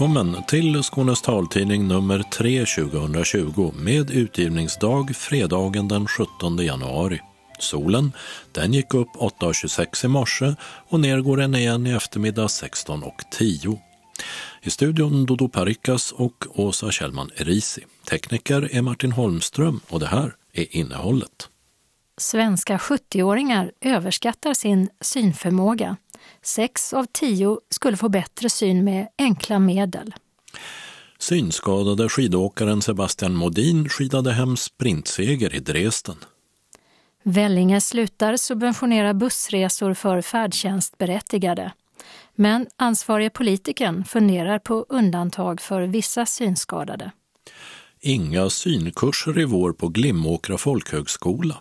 Välkommen till Skånes taltidning nummer 3 2020 med utgivningsdag fredagen den 17 januari. Solen den gick upp 8.26 i morse och ner går den igen i eftermiddag 16.10. I studion Dodo Parikas och Åsa Kjellman Erisi. Tekniker är Martin Holmström och det här är innehållet. Svenska 70-åringar överskattar sin synförmåga. Sex av tio skulle få bättre syn med enkla medel. Synskadade skidåkaren Sebastian Modin skidade hem sprintseger i Dresden. Vellinge slutar subventionera bussresor för färdtjänstberättigade. Men ansvarige politikern funderar på undantag för vissa synskadade. Inga synkurser i vår på Glimåkra folkhögskola.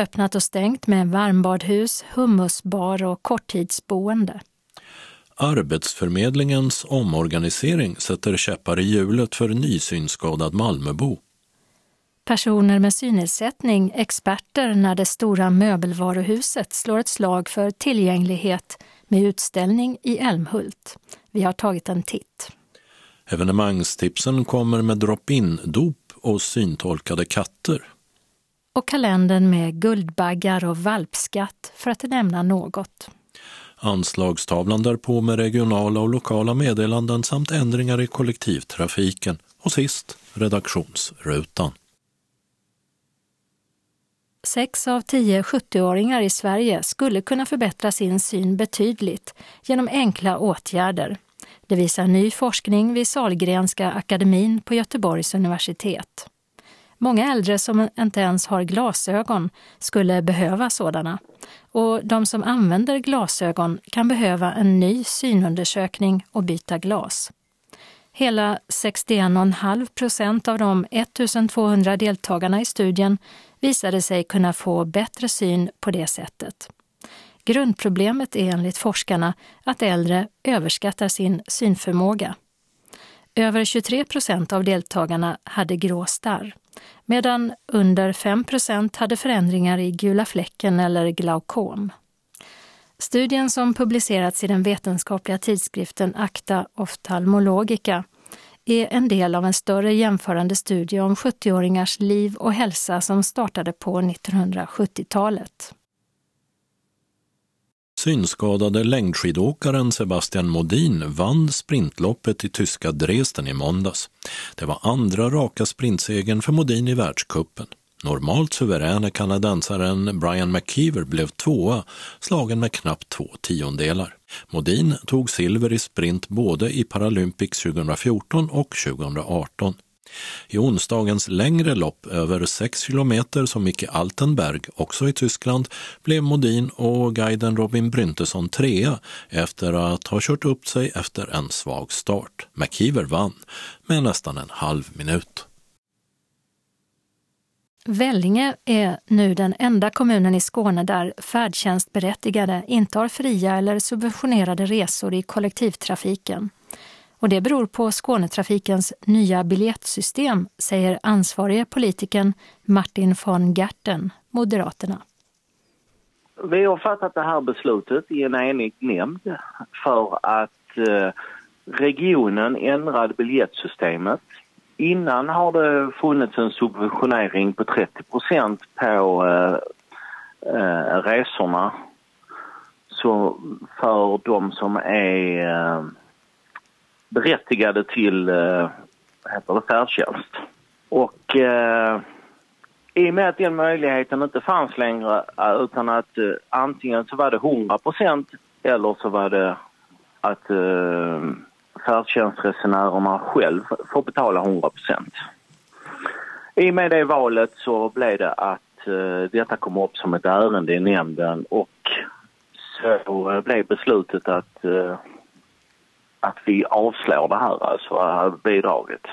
Öppnat och stängt med varmbadhus, hummusbar och korttidsboende. Arbetsförmedlingens omorganisering sätter käppar i hjulet för nysynskadad Malmöbo. Personer med synnedsättning, experter när det stora möbelvaruhuset slår ett slag för tillgänglighet med utställning i Älmhult. Vi har tagit en titt. Evenemangstipsen kommer med drop-in-dop och syntolkade katter. Och kalendern med Guldbaggar och valpskatt, för att nämna något. Anslagstavlan därpå med regionala och lokala meddelanden samt ändringar i kollektivtrafiken. Och sist redaktionsrutan. Sex av tio 70-åringar i Sverige skulle kunna förbättra sin syn betydligt genom enkla åtgärder. Det visar ny forskning vid Salgrenska akademin på Göteborgs universitet. Många äldre som inte ens har glasögon skulle behöva sådana. Och de som använder glasögon kan behöva en ny synundersökning och byta glas. Hela 61,5 procent av de 1200 deltagarna i studien visade sig kunna få bättre syn på det sättet. Grundproblemet är enligt forskarna att äldre överskattar sin synförmåga. Över 23 procent av deltagarna hade grå starr, medan under 5 hade förändringar i gula fläcken eller glaukom. Studien som publicerats i den vetenskapliga tidskriften Acta Ophthalmologica är en del av en större jämförande studie om 70-åringars liv och hälsa som startade på 1970-talet. Synskadade längdskidåkaren Sebastian Modin vann sprintloppet i tyska Dresden i måndags. Det var andra raka sprintsegern för Modin i världskuppen. Normalt suveräne kanadensaren Brian McKeever blev tvåa, slagen med knappt två tiondelar. Modin tog silver i sprint både i Paralympics 2014 och 2018. I onsdagens längre lopp över 6 kilometer som gick i Altenberg, också i Tyskland, blev Modin och guiden Robin Bryntesson trea efter att ha kört upp sig efter en svag start. McKeever vann med nästan en halv minut. Vellinge är nu den enda kommunen i Skåne där färdtjänstberättigade inte har fria eller subventionerade resor i kollektivtrafiken. Och det beror på Skånetrafikens nya biljettsystem, säger ansvarige politikern Martin von Gerten, Moderaterna. Vi har fattat det här beslutet i en enig nämnd för att eh, regionen ändrade biljettsystemet Innan har det funnits en subventionering på 30 procent på eh, eh, resorna så för de som är eh, berättigade till eh, heter det, färdtjänst. Och eh, i och med att den möjligheten inte fanns längre eh, utan att eh, antingen så var det 100 procent eller så var det att eh, färdtjänstresenärerna själv får betala 100 procent. I och med det valet så blev det att eh, detta kom upp som ett ärende i nämnden och så eh, blev beslutet att, eh, att vi avslår det här, alltså bidraget.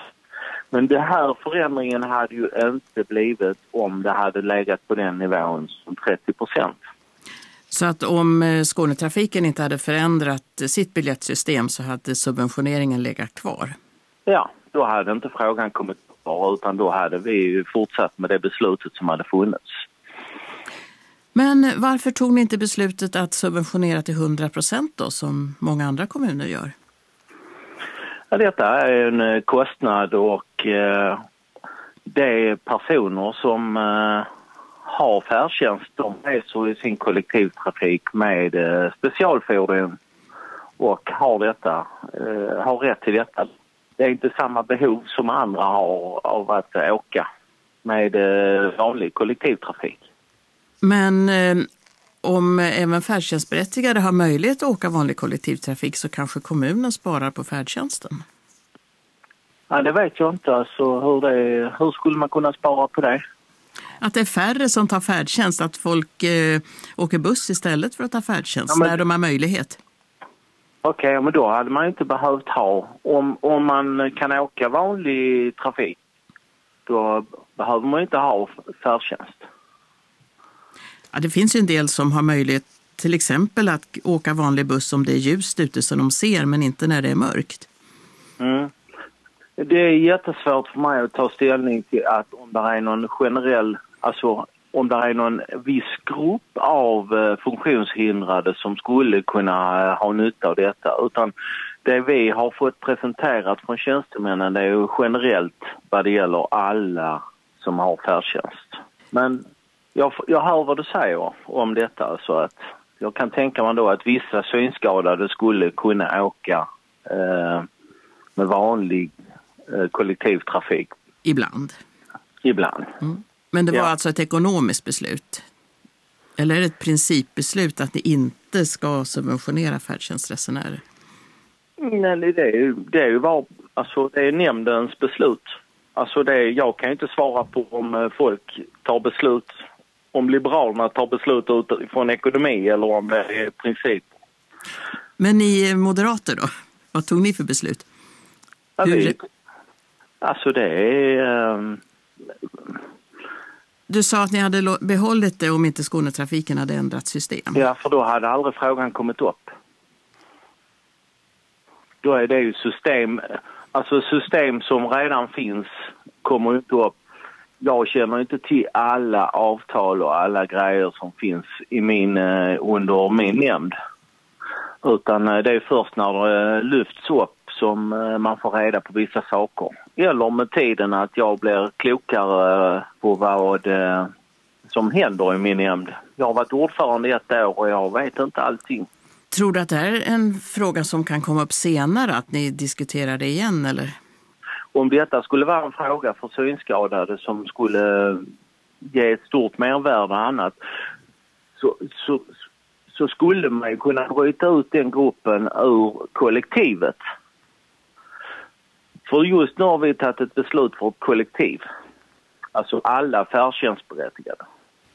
Men den här förändringen hade ju inte blivit om det hade legat på den nivån som 30 procent. Så att om eh, Skånetrafiken inte hade förändrat sitt biljettsystem så hade subventioneringen legat kvar? Ja, då hade inte frågan kommit kvar utan då hade vi fortsatt med det beslutet som hade funnits. Men varför tog ni inte beslutet att subventionera till 100 procent då som många andra kommuner gör? Ja, detta är en eh, kostnad och eh, det är personer som eh, har färdtjänst, de reser i sin kollektivtrafik med eh, specialfordon och har, detta, eh, har rätt till detta. Det är inte samma behov som andra har av att åka med eh, vanlig kollektivtrafik. Men eh, om även färdtjänstberättigade har möjlighet att åka vanlig kollektivtrafik så kanske kommunen sparar på färdtjänsten? Ja, det vet jag inte. Alltså, hur, det, hur skulle man kunna spara på det? Att det är färre som tar färdtjänst, att folk eh, åker buss istället för att ta färdtjänst ja, men... när de har möjlighet. Okej, okay, men då hade man inte behövt ha... Om, om man kan åka vanlig trafik, då behöver man inte ha färdtjänst. Ja, det finns ju en del som har möjlighet till exempel att åka vanlig buss om det är ljust ute så de ser, men inte när det är mörkt. Mm. Det är jättesvårt för mig att ta ställning till att om det är någon generell, alltså om det är någon viss grupp av eh, funktionshindrade som skulle kunna eh, ha nytta av detta. Utan det vi har fått presenterat från tjänstemännen det är ju generellt vad det gäller alla som har färdtjänst. Men jag, jag hör vad du säger om detta så att jag kan tänka mig då att vissa synskadade skulle kunna åka eh, med vanlig eh, kollektivtrafik. Ibland? Ibland. Mm. Men det var ja. alltså ett ekonomiskt beslut? Eller är det ett principbeslut att ni inte ska subventionera färdtjänstresenärer? Nej, det är ju, det är ju var, alltså det är nämndens beslut. Alltså det, jag kan inte svara på om eh, folk tar beslut, om Liberalerna tar beslut utifrån ekonomi eller om det är princip. Men ni moderater då? Vad tog ni för beslut? Ja, Hur... Alltså det är... Um... Du sa att ni hade behållit det om inte Skånetrafiken hade ändrat system. Ja, för då hade aldrig frågan kommit upp. Då är det ju system, alltså system som redan finns kommer inte upp. Jag känner inte till alla avtal och alla grejer som finns i min, eh, under min nämnd. Utan eh, det är först när det lyfts upp som man får reda på vissa saker. Eller med tiden att jag blir klokare på vad som händer i min nämnd. Jag har varit ordförande i ett år och jag vet inte allting. Tror du att det är en fråga som kan komma upp senare, att ni diskuterar det igen eller? Om detta skulle vara en fråga för synskadade som skulle ge ett stort mervärde och annat så, så, så skulle man ju kunna bryta ut den gruppen ur kollektivet. För just nu har vi tagit ett beslut för ett kollektiv. Alltså alla färdtjänstberättigade.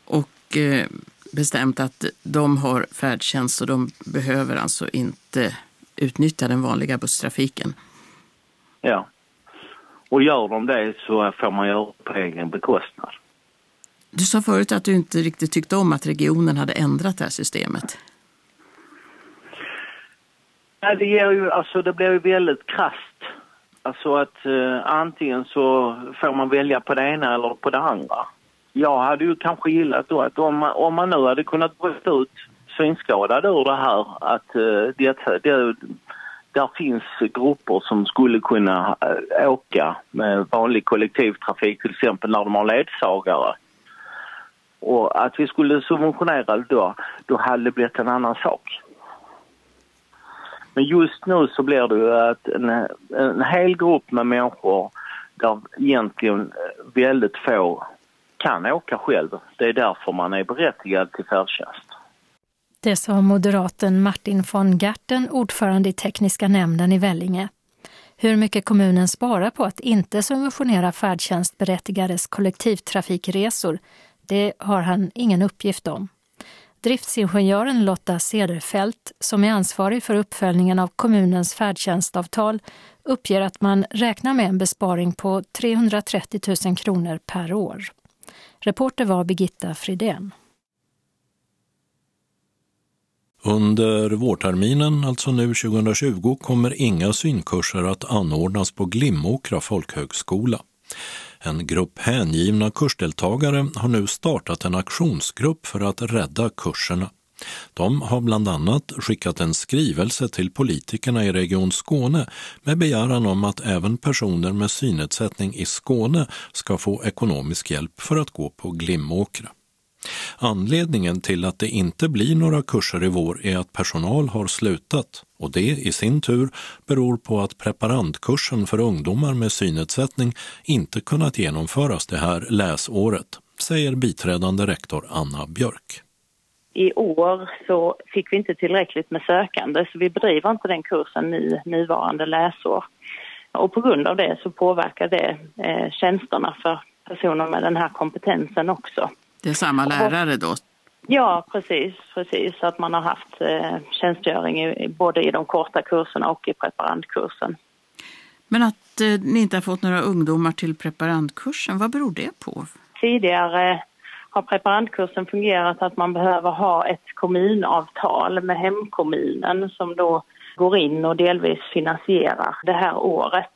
Och eh, bestämt att de har färdtjänst och de behöver alltså inte utnyttja den vanliga busstrafiken. Ja. Och gör de det så får man göra på egen bekostnad. Du sa förut att du inte riktigt tyckte om att regionen hade ändrat det här systemet. Nej, det, ger ju, alltså, det blir ju väldigt krasst. Alltså att eh, antingen så får man välja på det ena eller på det andra jag hade ju kanske gillat då att om man, om man nu hade kunnat bryta ut synskadade ur det här att uh, det, det, där finns grupper som skulle kunna eh, åka med vanlig kollektivtrafik till exempel när de har ledsagare. Och att vi skulle subventionera det då, då hade det blivit en annan sak. Men just nu så blir det ju att en, en hel grupp med människor där egentligen eh, väldigt få kan åka själv. Det är därför man är berättigad till färdtjänst. Det sa moderaten Martin von Garten, ordförande i tekniska nämnden i Vellinge. Hur mycket kommunen sparar på att inte subventionera färdtjänstberättigades kollektivtrafikresor, det har han ingen uppgift om. Driftsingenjören Lotta Cederfelt, som är ansvarig för uppföljningen av kommunens färdtjänstavtal, uppger att man räknar med en besparing på 330 000 kronor per år. Reporter var Birgitta Fridén. Under vårterminen, alltså nu 2020, kommer inga synkurser att anordnas på Glimåkra folkhögskola. En grupp hängivna kursdeltagare har nu startat en aktionsgrupp för att rädda kurserna. De har bland annat skickat en skrivelse till politikerna i Region Skåne med begäran om att även personer med synnedsättning i Skåne ska få ekonomisk hjälp för att gå på Glimåkra. Anledningen till att det inte blir några kurser i vår är att personal har slutat och det i sin tur beror på att preparandkursen för ungdomar med synnedsättning inte kunnat genomföras det här läsåret, säger biträdande rektor Anna Björk. I år så fick vi inte tillräckligt med sökande så vi bedriver inte den kursen nu, nuvarande läsår. Och på grund av det så påverkar det eh, tjänsterna för personer med den här kompetensen också. Det är samma lärare då? Ja, precis. precis. Att man har haft eh, tjänstgöring i, både i de korta kurserna och i preparandkursen. Men att eh, ni inte har fått några ungdomar till preparandkursen, vad beror det på? Tidigare har preparandkursen fungerat att man behöver ha ett kommunavtal med hemkommunen som då går in och delvis finansierar det här året.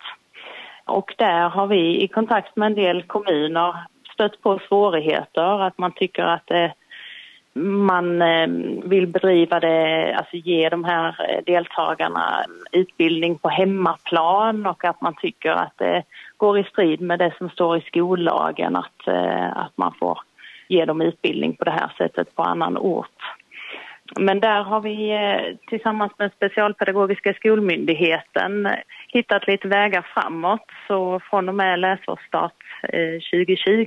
Och där har vi i kontakt med en del kommuner stött på svårigheter, att man tycker att det, man eh, vill bedriva det, alltså ge de här eh, deltagarna utbildning på hemmaplan och att man tycker att det går i strid med det som står i skollagen att, att man får ge dem utbildning på det här sättet på annan ort. Men där har vi tillsammans med Specialpedagogiska skolmyndigheten hittat lite vägar framåt. Så från och med läsårsstart eh, 2020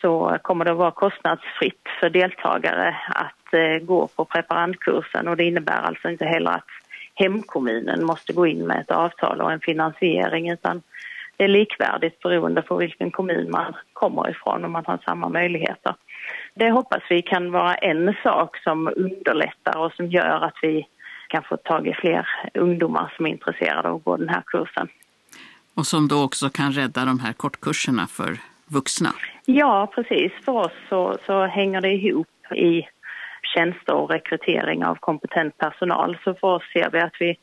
så kommer det att vara kostnadsfritt för deltagare att eh, gå på preparandkursen och det innebär alltså inte heller att hemkommunen måste gå in med ett avtal och en finansiering utan det är likvärdigt beroende på vilken kommun man kommer ifrån och man har samma möjligheter. Det hoppas vi kan vara en sak som underlättar och som gör att vi kan få tag i fler ungdomar som är intresserade av att gå den här kursen. Och som då också kan rädda de här kortkurserna för vuxna? Ja, precis. För oss så, så hänger det ihop i tjänster och rekrytering av kompetent personal. Så för oss ser vi att vi,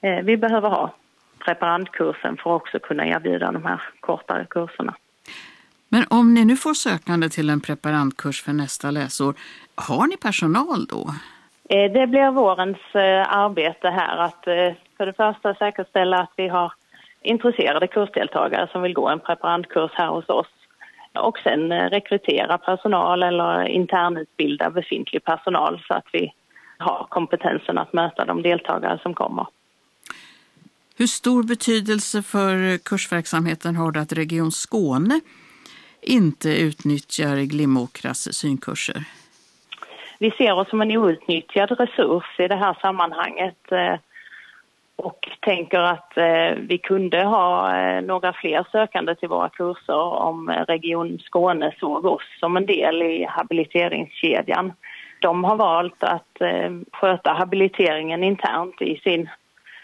eh, vi behöver ha preparandkursen för att också kunna erbjuda de här kortare kurserna. Men om ni nu får sökande till en preparandkurs för nästa läsår, har ni personal då? Eh, det blir vårens eh, arbete här att eh, för det första säkerställa att vi har intresserade kursdeltagare som vill gå en preparandkurs här hos oss och sen rekrytera personal eller internutbilda befintlig personal så att vi har kompetensen att möta de deltagare som kommer. Hur stor betydelse för kursverksamheten har det att Region Skåne inte utnyttjar Glimåkras synkurser? Vi ser oss som en outnyttjad resurs i det här sammanhanget eh, och tänker att eh, vi kunde ha eh, några fler sökande till våra kurser om Region Skåne såg oss som en del i habiliteringskedjan. De har valt att sköta habiliteringen internt i sin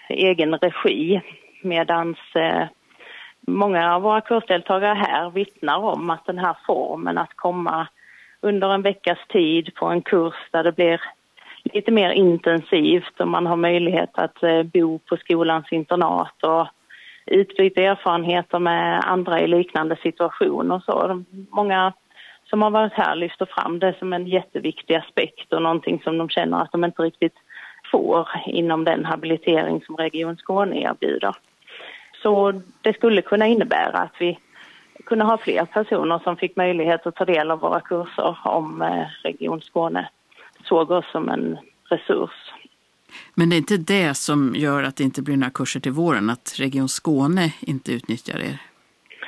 egen regi medan många av våra kursdeltagare här vittnar om att den här formen att komma under en veckas tid på en kurs där det blir lite mer intensivt och man har möjlighet att eh, bo på skolans internat och utbyta erfarenheter med andra i liknande situationer. Så många som har varit här lyfter fram det som en jätteviktig aspekt och någonting som de känner att de inte riktigt får inom den habilitering som Region Skåne erbjuder. Så det skulle kunna innebära att vi kunde ha fler personer som fick möjlighet att ta del av våra kurser om eh, Region Skåne såg oss som en resurs. Men det är inte det som gör att det inte blir några kurser till våren, att Region Skåne inte utnyttjar er?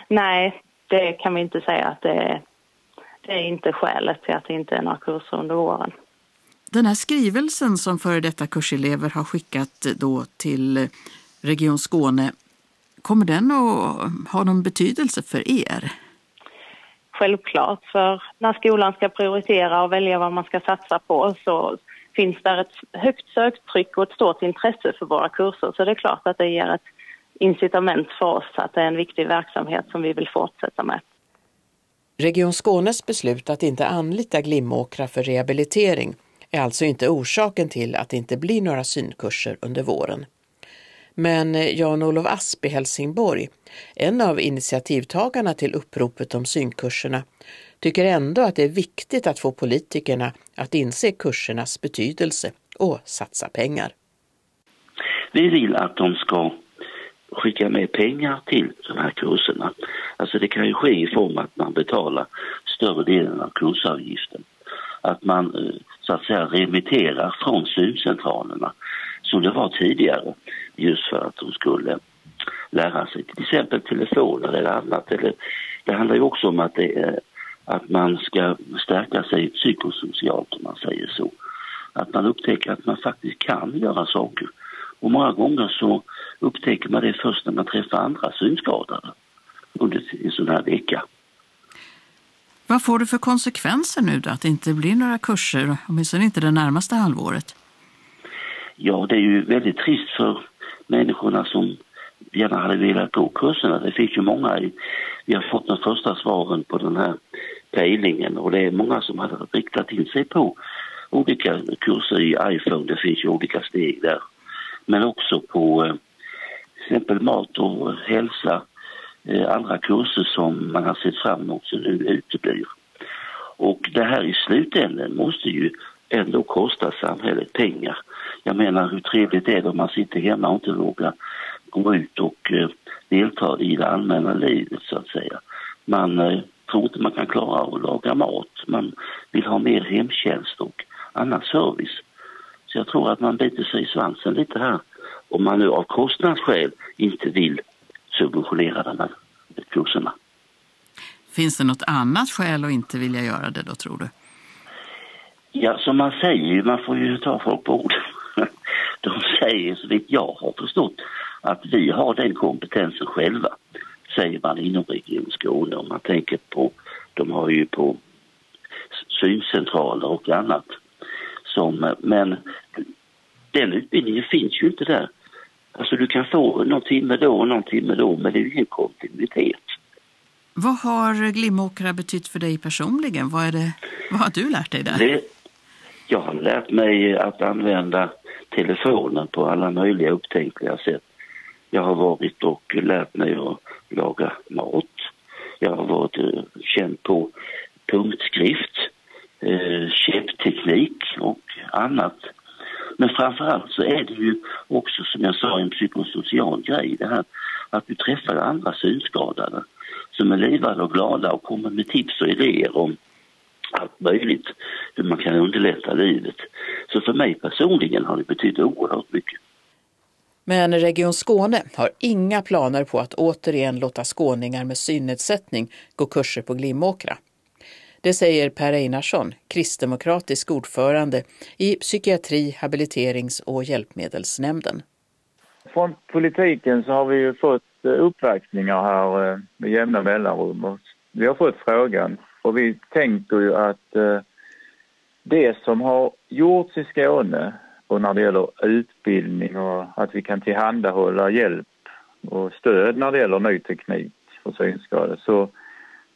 Nej, det kan vi inte säga att det är. Det är inte skälet till att det inte är några kurser under våren. Den här skrivelsen som före detta kurselever har skickat då till Region Skåne, kommer den att ha någon betydelse för er? Självklart, för när skolan ska prioritera och välja vad man ska satsa på så finns där ett högt söktryck och ett stort intresse för våra kurser. Så det är klart att det ger ett incitament för oss att det är en viktig verksamhet som vi vill fortsätta med. Region Skånes beslut att inte anlita Glimåkra för rehabilitering är alltså inte orsaken till att det inte blir några synkurser under våren. Men eh, Jan-Olof Asp i Helsingborg, en av initiativtagarna till uppropet om synkurserna, tycker ändå att det är viktigt att få politikerna att inse kursernas betydelse och satsa pengar. Vi vill att de ska skicka med pengar till de här kurserna. Alltså det kan ju ske i form av att man betalar större delen av kursavgiften. Att man eh, så att säga remitterar från syncentralerna som det var tidigare just för att de skulle lära sig till exempel telefoner eller annat. Eller, det handlar ju också om att, det, att man ska stärka sig psykosocialt om man säger så. Att man upptäcker att man faktiskt kan göra saker. Och många gånger så upptäcker man det först när man träffar andra synskadade under en sån här vecka. Vad får det för konsekvenser nu då, att det inte blir några kurser, åtminstone inte det närmaste halvåret? Ja, det är ju väldigt trist för människorna som gärna hade velat gå kurserna. Det finns ju många, vi har fått de första svaren på den här pejlingen och det är många som hade riktat in sig på olika kurser i iPhone, det finns ju olika steg där. Men också på eh, till exempel mat och hälsa, eh, andra kurser som man har sett fram emot som nu uteblir. Och det här i slutändan måste ju ändå kosta samhället pengar. Jag menar hur trevligt är det om man sitter hemma och inte vågar gå ut och eh, delta i det allmänna livet så att säga. Man eh, tror inte man kan klara av att laga mat. Man vill ha mer hemtjänst och annan service. Så jag tror att man biter sig i svansen lite här om man nu av kostnadsskäl inte vill subventionera de här kurserna. Finns det något annat skäl att inte vilja göra det då tror du? Ja, som man säger, man får ju ta folk på ord. De säger, så vitt jag har förstått, att vi har den kompetensen själva, säger man inom Region Skåne. Om man tänker på, de har ju på syncentraler och annat. Som, men den utbildningen finns ju inte där. Alltså du kan få någon timme då och någon timme då, men det är ju ingen kontinuitet. Vad har Glimåkra betytt för dig personligen? Vad, är det, vad har du lärt dig där? Det, jag har lärt mig att använda telefonen på alla möjliga upptänkliga sätt. Jag har varit och lärt mig att laga mat. Jag har varit eh, känd på punktskrift, eh, käppteknik och annat. Men framförallt så är det ju också som jag sa en psykosocial grej det här att du träffar andra synskadade som är livade och glada och kommer med tips och idéer om allt möjligt, hur man kan underlätta livet. Så för mig personligen har det betytt oerhört mycket. Men Region Skåne har inga planer på att återigen låta skåningar med synnedsättning gå kurser på Glimåkra. Det säger Per Einarsson, kristdemokratisk ordförande i psykiatri-, habiliterings och hjälpmedelsnämnden. Från politiken så har vi ju fått eh, uppvaktningar här eh, med jämna mellanrum. Vi har fått frågan och vi tänker ju att eh, det som har gjorts i Skåne och när det gäller utbildning och att vi kan tillhandahålla hjälp och stöd när det gäller ny teknik för synskadade så,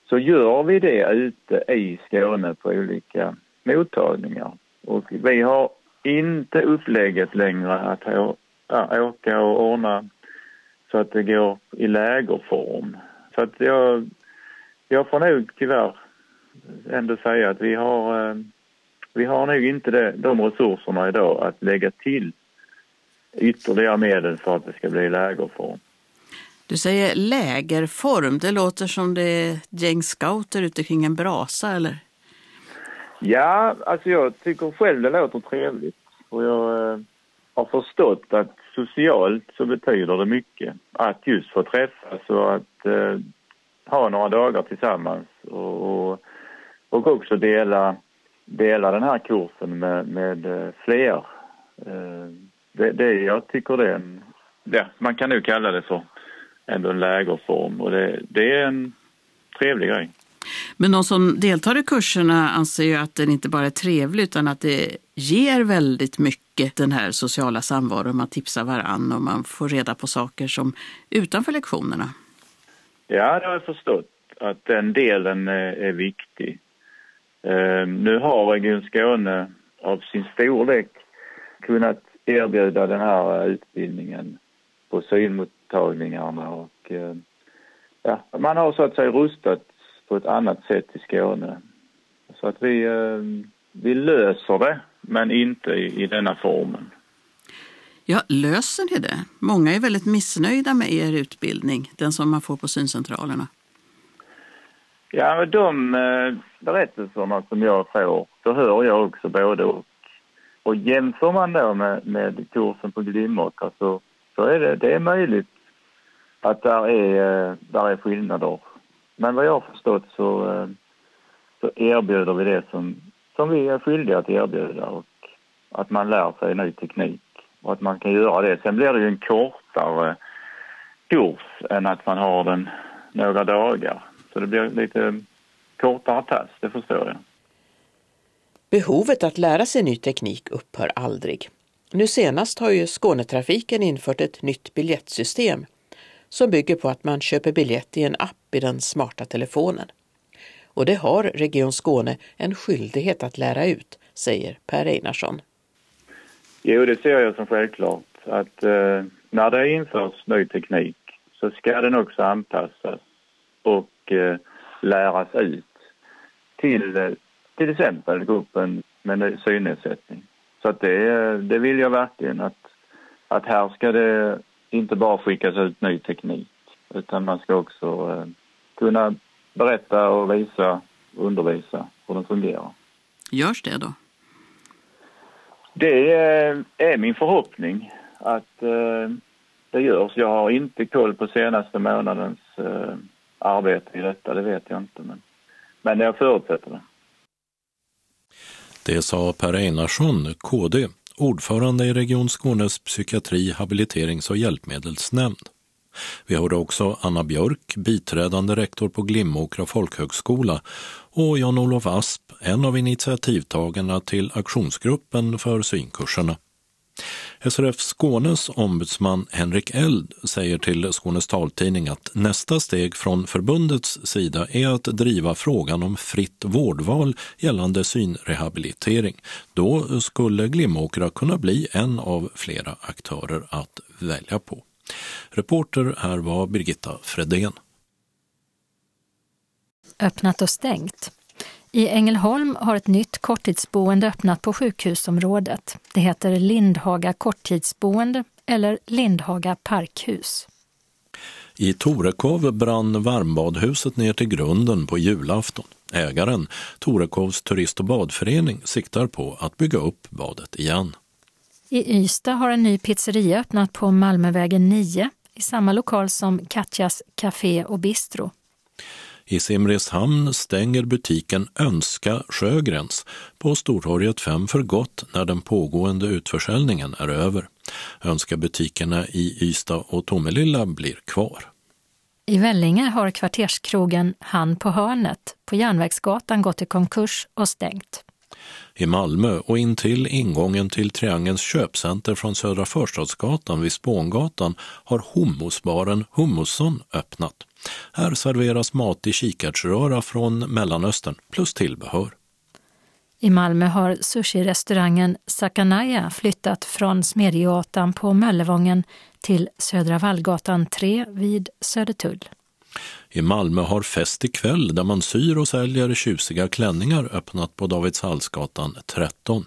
så gör vi det ute i Skåne på olika mottagningar. Och vi har inte upplägget längre att åka och ordna så att det går i lägerform. Så att jag, jag får nog tyvärr ändå säga att vi har, eh, vi har nog inte det, de resurserna idag att lägga till ytterligare medel för att det ska bli lägerform. Du säger lägerform, det låter som det är gäng scouter ute kring en brasa eller? Ja, alltså jag tycker själv det låter trevligt och jag eh, har förstått att socialt så betyder det mycket att just få träffas och att eh, ha några dagar tillsammans och, och och också dela, dela den här kursen med, med eh, fler. Eh, det, det, jag tycker det är en, ja, man kan nog kalla det för ändå en lägerform och det, det är en trevlig grej. Men de som deltar i kurserna anser ju att den inte bara är trevlig utan att det ger väldigt mycket den här sociala samvaron. Man tipsar varann och man får reda på saker som utanför lektionerna. Ja, det har jag förstått att den delen är viktig. Ehm, nu har Region Skåne av sin storlek kunnat erbjuda den här eh, utbildningen på synmottagningarna och ehm, ja, man har så att säga rustat på ett annat sätt i Skåne. Så att vi, ehm, vi löser det, men inte i, i denna formen. Ja, löser ni det? Många är väldigt missnöjda med er utbildning, den som man får på syncentralerna. Ja, de eh, berättelserna som jag får, då hör jag också både och. Och jämför man då med, med kursen på Glimåkra så, så är det, det är möjligt att där är, eh, där är skillnader. Men vad jag har förstått så, eh, så erbjuder vi det som, som vi är skyldiga att erbjuda och att man lär sig ny teknik och att man kan göra det. Sen blir det ju en kortare kurs än att man har den några dagar. Så det blir lite kortare tass, det förstår jag. Behovet att lära sig ny teknik upphör aldrig. Nu senast har ju Skånetrafiken infört ett nytt biljettsystem som bygger på att man köper biljett i en app i den smarta telefonen. Och det har Region Skåne en skyldighet att lära ut, säger Per Einarsson. Jo, det ser jag som självklart att eh, när det införs ny teknik så ska den också anpassas och eh, läras ut till eh, till exempel gruppen med synnedsättning. Så att det, det vill jag verkligen att, att här ska det inte bara skickas ut ny teknik utan man ska också eh, kunna berätta och visa och undervisa hur den fungerar. Görs det då? Det är min förhoppning att det görs. Jag har inte koll på senaste månadens arbete i detta, det vet jag inte. Men, men jag förutsätter det. Det sa Per Einarsson, KD, ordförande i Region Skånes psykiatri, habiliterings och hjälpmedelsnämnd. Vi hörde också Anna Björk, biträdande rektor på Glimåkra folkhögskola och Jan-Olof Asp, en av initiativtagarna till aktionsgruppen för synkurserna. SRF Skånes ombudsman Henrik Eld säger till Skånes taltidning att nästa steg från förbundets sida är att driva frågan om fritt vårdval gällande synrehabilitering. Då skulle Glimåkra kunna bli en av flera aktörer att välja på. Reporter här var Birgitta Fredén. Öppnat och stängt. I Ängelholm har ett nytt korttidsboende öppnat på sjukhusområdet. Det heter Lindhaga korttidsboende eller Lindhaga parkhus. I Torekov brann varmbadhuset ner till grunden på julafton. Ägaren, Torekovs turist och badförening, siktar på att bygga upp badet igen. I Ystad har en ny pizzeria öppnat på Malmövägen 9 i samma lokal som Katjas Café och Bistro. I Simrishamn stänger butiken Önska Sjögrens på Stortorget 5 för gott när den pågående utförsäljningen är över. Önska-butikerna i Ystad och Tomelilla blir kvar. I Vellinge har kvarterskrogen Han på hörnet på Järnvägsgatan gått i konkurs och stängt. I Malmö och intill ingången till Triangelns köpcenter från Södra Förstadsgatan vid Spångatan har hummusbaren Hummusson öppnat. Här serveras mat i kikärtsröra från Mellanöstern plus tillbehör. I Malmö har sushi-restaurangen Sakanaya flyttat från Smedjegatan på Möllevången till Södra Vallgatan 3 vid Södertull. I Malmö har Fest ikväll där man syr och säljer tjusiga klänningar öppnat på Davidshallsgatan 13.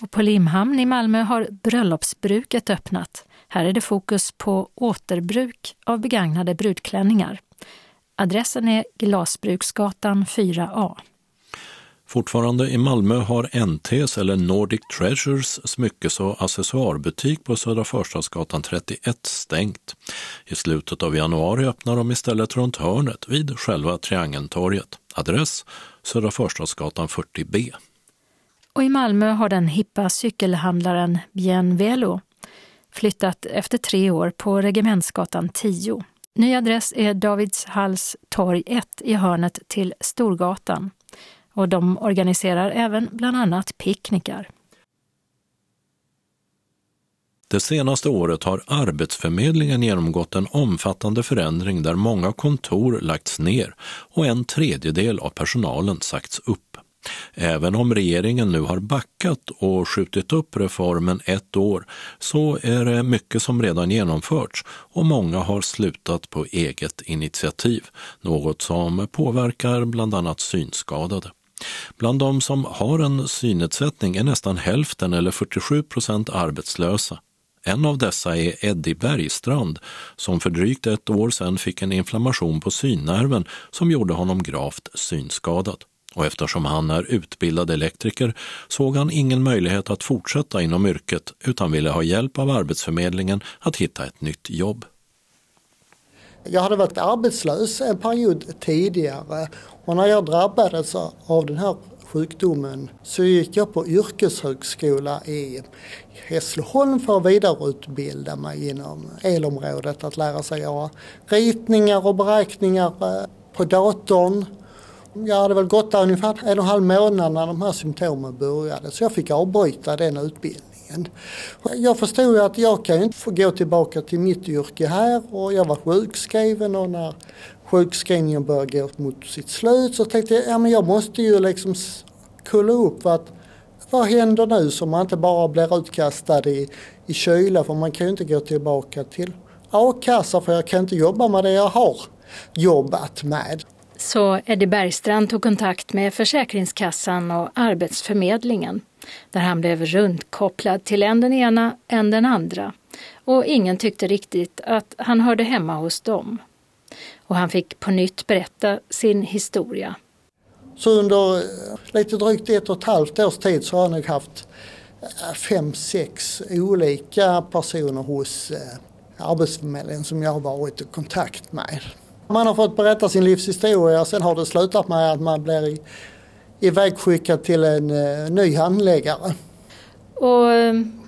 Och på Limhamn i Malmö har Bröllopsbruket öppnat. Här är det fokus på återbruk av begagnade brudklänningar. Adressen är Glasbruksgatan 4A. Fortfarande i Malmö har NTs eller Nordic Treasures smyckes och accessoarbutik på Södra Förstadsgatan 31 stängt. I slutet av januari öppnar de istället runt hörnet vid själva Triangeltorget. Adress Södra Förstadsgatan 40B. Och i Malmö har den hippa cykelhandlaren Bien Velo flyttat efter tre år på Regementsgatan 10. Ny adress är Davidshalls torg 1 i hörnet till Storgatan och de organiserar även bland annat picknickar. Det senaste året har Arbetsförmedlingen genomgått en omfattande förändring där många kontor lagts ner och en tredjedel av personalen sagts upp. Även om regeringen nu har backat och skjutit upp reformen ett år så är det mycket som redan genomförts och många har slutat på eget initiativ, något som påverkar bland annat synskadade. Bland de som har en synnedsättning är nästan hälften eller 47 procent arbetslösa. En av dessa är Eddie Bergstrand som för drygt ett år sedan fick en inflammation på synnerven som gjorde honom gravt synskadad. Och eftersom han är utbildad elektriker såg han ingen möjlighet att fortsätta inom yrket utan ville ha hjälp av Arbetsförmedlingen att hitta ett nytt jobb. Jag hade varit arbetslös en period tidigare och när jag drabbades av den här sjukdomen så gick jag på yrkeshögskola i Hässleholm för att vidareutbilda mig inom elområdet. Att lära sig göra ritningar och beräkningar eh, på datorn. Jag hade väl gått där ungefär en och en halv månad när de här symptomen började så jag fick avbryta den utbildningen. Jag förstod ju att jag kan inte få gå tillbaka till mitt yrke här och jag var sjukskriven och när sjukskrivningen började gå mot sitt slut så tänkte jag ja, men jag måste ju liksom kolla upp vad, vad händer nu så man inte bara blir utkastad i, i kyla för man kan ju inte gå tillbaka till a-kassa för jag kan inte jobba med det jag har jobbat med. Så Eddie Bergstrand tog kontakt med Försäkringskassan och Arbetsförmedlingen där han blev rundkopplad till en den ena, en den andra och ingen tyckte riktigt att han hörde hemma hos dem. Och han fick på nytt berätta sin historia. Så under lite drygt ett och ett halvt års tid så har jag nog haft eh, fem, sex olika personer hos eh, Arbetsförmedlingen som jag har varit i kontakt med. Man har fått berätta sin livshistoria och sen har det slutat med att man blir ivägskickad till en uh, ny handläggare. Och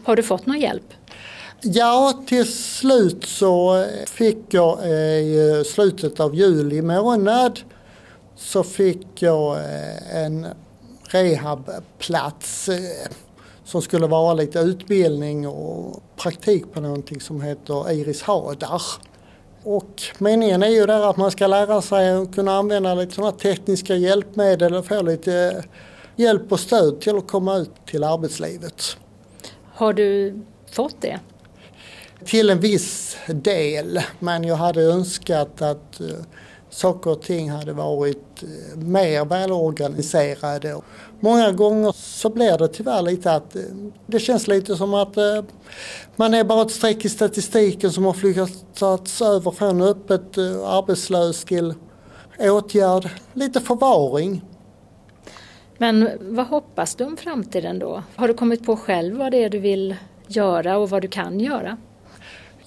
har du fått någon hjälp? Ja, till slut så fick jag i slutet av juli månad så fick jag en rehabplats som skulle vara lite utbildning och praktik på någonting som heter Iris Hadar. Och meningen är ju där att man ska lära sig att kunna använda lite sådana tekniska hjälpmedel och få lite hjälp och stöd till att komma ut till arbetslivet. Har du fått det? Till en viss del, men jag hade önskat att saker och ting hade varit eh, mer välorganiserade. Många gånger så blir det tyvärr lite att eh, det känns lite som att eh, man är bara ett streck i statistiken som har flyttats över från öppet arbetslös till åtgärd, lite förvaring. Men vad hoppas du om framtiden då? Har du kommit på själv vad det är du vill göra och vad du kan göra?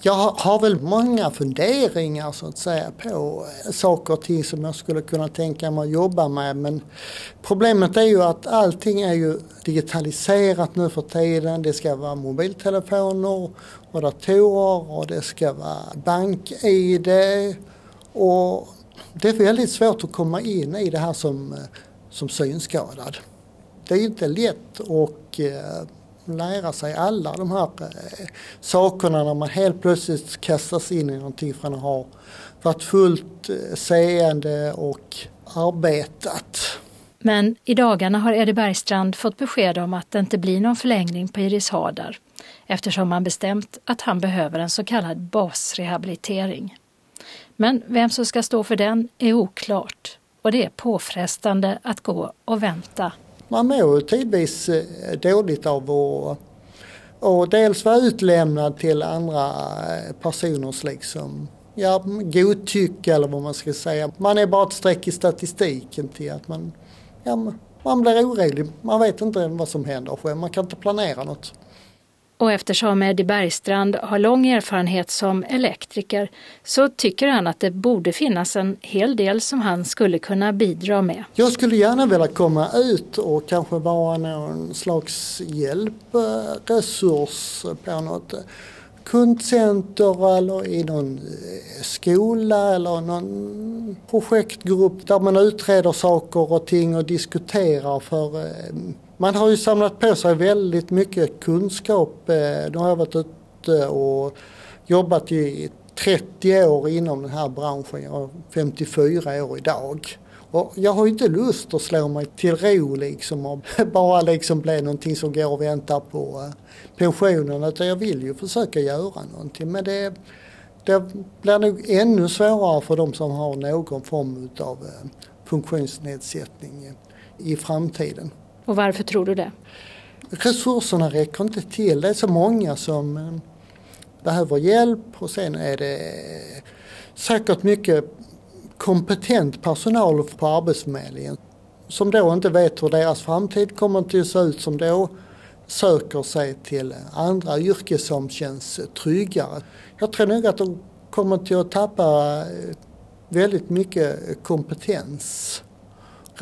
Jag har väl många funderingar så att säga på eh, saker och ting som jag skulle kunna tänka mig att jobba med men problemet är ju att allting är ju digitaliserat nu för tiden. Det ska vara mobiltelefoner och datorer och det ska vara bank-id och det är väldigt svårt att komma in i det här som, eh, som synskadad. Det är inte lätt och eh, lära sig alla de här eh, sakerna när man helt plötsligt kastas in i någonting från att ha varit fullt eh, seende och arbetat. Men i dagarna har Eddie Bergstrand fått besked om att det inte blir någon förlängning på Iris Hadar eftersom man bestämt att han behöver en så kallad basrehabilitering. Men vem som ska stå för den är oklart och det är påfrestande att gå och vänta man mår tidvis eh, dåligt av att och dels vara utlämnad till andra eh, personers liksom, ja, godtycke eller vad man ska säga. Man är bara ett streck i statistiken till att man, ja, man blir orolig. Man vet inte vad som händer själv, man kan inte planera något. Och eftersom Eddie Bergstrand har lång erfarenhet som elektriker så tycker han att det borde finnas en hel del som han skulle kunna bidra med. Jag skulle gärna vilja komma ut och kanske vara någon slags hjälpresurs på något kundcenter eller i någon eh, skola eller någon projektgrupp där man utreder saker och ting och diskuterar för eh, man har ju samlat på sig väldigt mycket kunskap. Eh, nu har jag varit ute och jobbat i 30 år inom den här branschen. Jag är 54 år idag. Och jag har inte lust att slå mig till ro liksom och bara liksom bli någonting som går och väntar på eh, pensionen utan jag vill ju försöka göra någonting. Men det, det blir nog ännu svårare för de som har någon form av eh, funktionsnedsättning i framtiden. Och varför tror du det? Resurserna räcker inte till. Det är så många som eh, behöver hjälp och sen är det eh, säkert mycket kompetent personal på Arbetsförmedlingen som då inte vet hur deras framtid kommer att se ut som då söker sig till andra yrken som känns tryggare. Jag tror nog att de kommer till att tappa eh, väldigt mycket kompetens.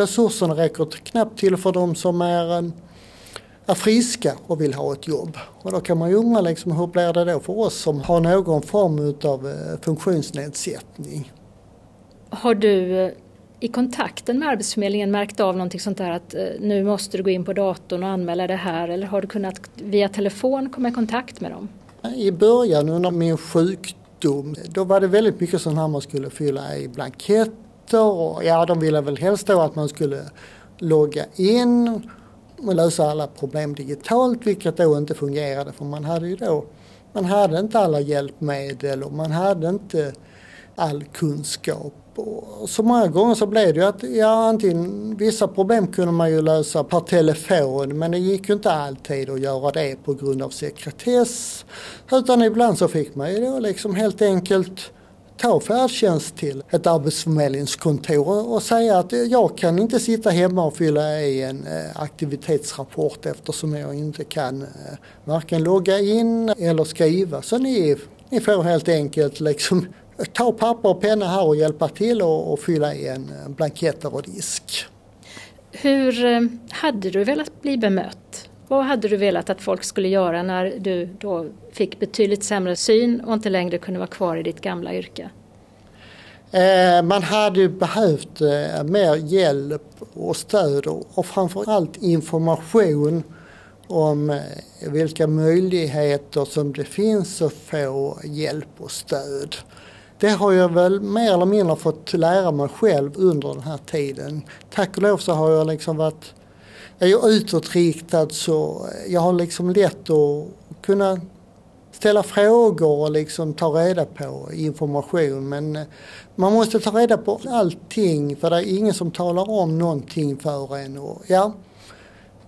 Resurserna räcker knappt till för de som är, eh, är friska och vill ha ett jobb. Och då kan man ju undra liksom, hur blir det då för oss som har någon form av eh, funktionsnedsättning. Har du i kontakten med Arbetsförmedlingen märkt av någonting sånt där att nu måste du gå in på datorn och anmäla det här eller har du kunnat via telefon komma i kontakt med dem? I början under min sjukdom, då var det väldigt mycket sånt här man skulle fylla i blanketter och ja, de ville väl helst då att man skulle logga in och lösa alla problem digitalt, vilket då inte fungerade för man hade ju då, man hade inte alla hjälpmedel och man hade inte all kunskap och så många gånger så blev det ju att ja, antingen, vissa problem kunde man ju lösa per telefon men det gick ju inte alltid att göra det på grund av sekretess. Utan ibland så fick man ju då liksom helt enkelt ta färdtjänst till ett arbetsförmedlingskontor och säga att jag kan inte sitta hemma och fylla i en eh, aktivitetsrapport eftersom jag inte kan eh, varken logga in eller skriva. Så ni, ni får helt enkelt liksom ta papper och penna här och hjälpa till och, och fylla i en eh, blanketter och disk. Hur hade du velat bli bemött? Vad hade du velat att folk skulle göra när du då fick betydligt sämre syn och inte längre kunde vara kvar i ditt gamla yrke? Eh, man hade behövt eh, mer hjälp och stöd och framförallt information om eh, vilka möjligheter som det finns att få hjälp och stöd. Det har jag väl mer eller mindre fått lära mig själv under den här tiden. Tack och lov så har jag liksom varit är utåtriktad så eh, jag har liksom lätt att kunna ställa frågor och liksom ta reda på information. Men eh, man måste ta reda på allting för det är ingen som talar om någonting för en. Och ja,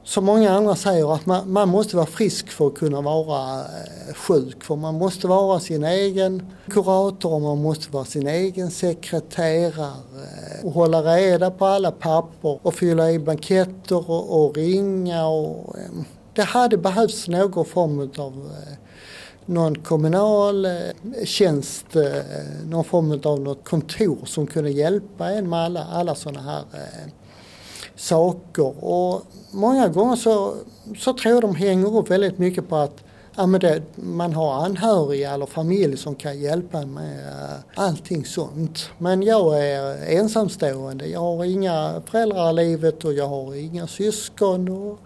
som många andra säger att man, man, måste vara frisk för att kunna vara eh, sjuk. För man måste vara sin egen kurator och man måste vara sin egen sekreterare eh, och hålla reda på alla papper och fylla i blanketter och, och ringa. Och, eh, det hade behövts någon form av någon kommunal tjänst, någon form av något kontor som kunde hjälpa en med alla, alla sådana här saker. Och många gånger så, så tror jag de hänger upp väldigt mycket på att ja, men det, man har anhöriga eller familj som kan hjälpa med uh, allting sånt. Men jag är ensamstående. Jag har inga föräldrar i livet och jag har inga syskon. Och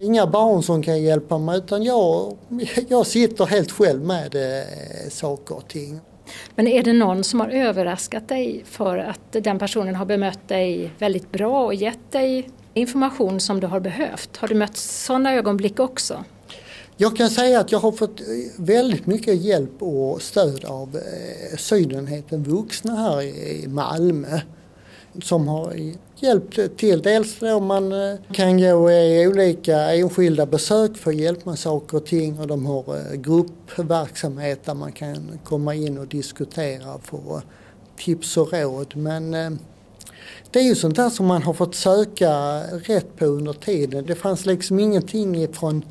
inga barn som kan hjälpa mig utan jag, jag sitter helt själv med eh, saker och ting. Men är det någon som har överraskat dig för att den personen har bemött dig väldigt bra och gett dig information som du har behövt? Har du mött sådana ögonblick också? Jag kan säga att jag har fått eh, väldigt mycket hjälp och stöd av eh, Sydenheten Vuxna här i Malmö som har hjälpt till. Dels då man eh, kan gå i olika enskilda besök för att hjälpa med saker och ting och de har gruppverksamhet där man kan komma in och diskutera och få tips och råd. Men eh, det är ju sånt där som man har fått söka rätt på under tiden. Det fanns liksom ingenting ifrån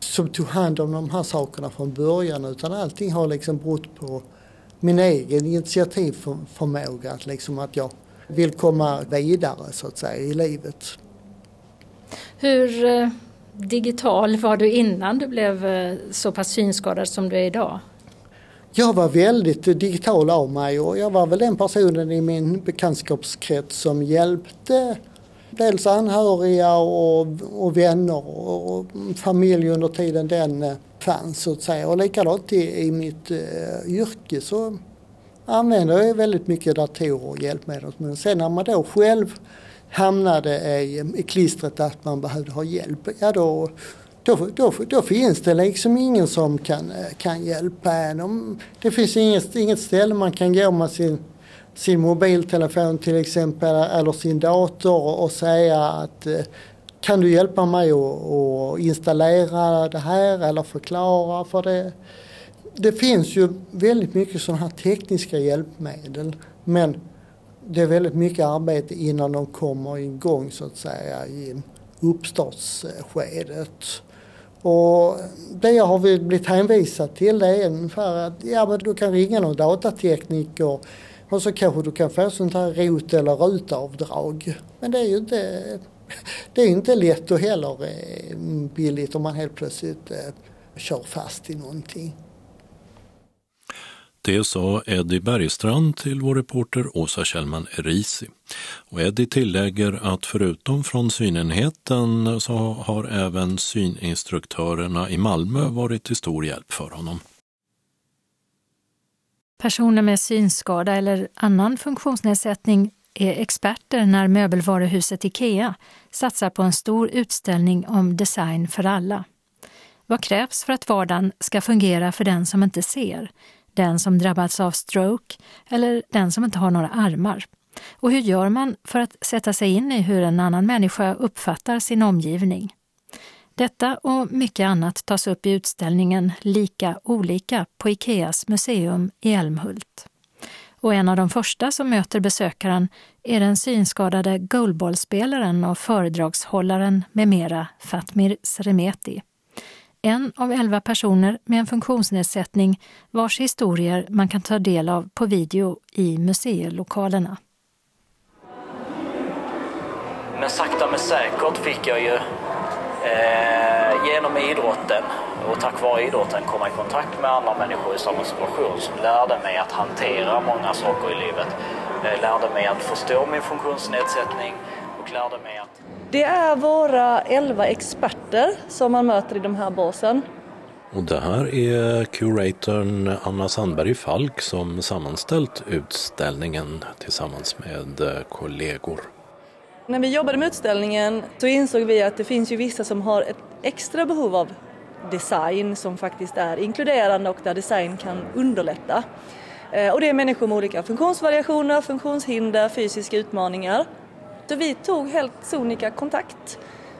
som tog hand om de här sakerna från början utan allting har liksom berott på min egen initiativförmåga. Att, liksom att jag vill komma vidare så att säga i livet. Hur eh, digital var du innan du blev eh, så pass synskadad som du är idag? Jag var väldigt digital av mig och jag var väl den personen i min bekantskapskrets som hjälpte dels anhöriga och, och vänner och, och familj under tiden den fanns så att säga. Och likadant i, i mitt eh, yrke så använde jag väldigt mycket datorer och hjälpmedel. Men sen när man då själv hamnade i, i klistret att man behövde ha hjälp, ja då, då, då, då finns det liksom ingen som kan, eh, kan hjälpa en. Det finns inget, inget ställe man kan gå med sin, sin mobiltelefon till exempel eller sin dator och säga att eh, kan du hjälpa mig att installera det här eller förklara för det? Det finns ju väldigt mycket sådana här tekniska hjälpmedel men det är väldigt mycket arbete innan de kommer igång så att säga i uppstartsskedet. Och det jag har blivit hänvisad till det är ungefär att ja, men du kan ringa någon datatekniker och så kanske du kan få sånt här rot eller rutavdrag. Men det är ju inte, det är inte lätt och heller eh, billigt om man helt plötsligt eh, kör fast i någonting. Det sa Eddie Bergstrand till vår reporter Åsa Kjellman Erisi. Och Eddie tillägger att förutom från synenheten så har även syninstruktörerna i Malmö varit till stor hjälp för honom. Personer med synskada eller annan funktionsnedsättning är experter när möbelvaruhuset Ikea satsar på en stor utställning om design för alla. Vad krävs för att vardagen ska fungera för den som inte ser? Den som drabbats av stroke eller den som inte har några armar. Och hur gör man för att sätta sig in i hur en annan människa uppfattar sin omgivning? Detta och mycket annat tas upp i utställningen Lika olika på Ikeas museum i Älmhult. Och en av de första som möter besökaren är den synskadade goalballspelaren och föredragshållaren med mera Fatmir Sremeti en av elva personer med en funktionsnedsättning vars historier man kan ta del av på video i museilokalerna. Men sakta men säkert fick jag ju eh, genom idrotten och tack vare idrotten komma i kontakt med andra människor i samma situation som lärde mig att hantera många saker i livet. Eh, lärde mig att förstå min funktionsnedsättning och lärde mig att det är våra elva experter som man möter i de här båsen. Och det här är curatorn Anna Sandberg Falk som sammanställt utställningen tillsammans med kollegor. När vi jobbade med utställningen så insåg vi att det finns ju vissa som har ett extra behov av design som faktiskt är inkluderande och där design kan underlätta. Eh, och det är människor med olika funktionsvariationer, funktionshinder, fysiska utmaningar. Så vi tog helt sonika kontakt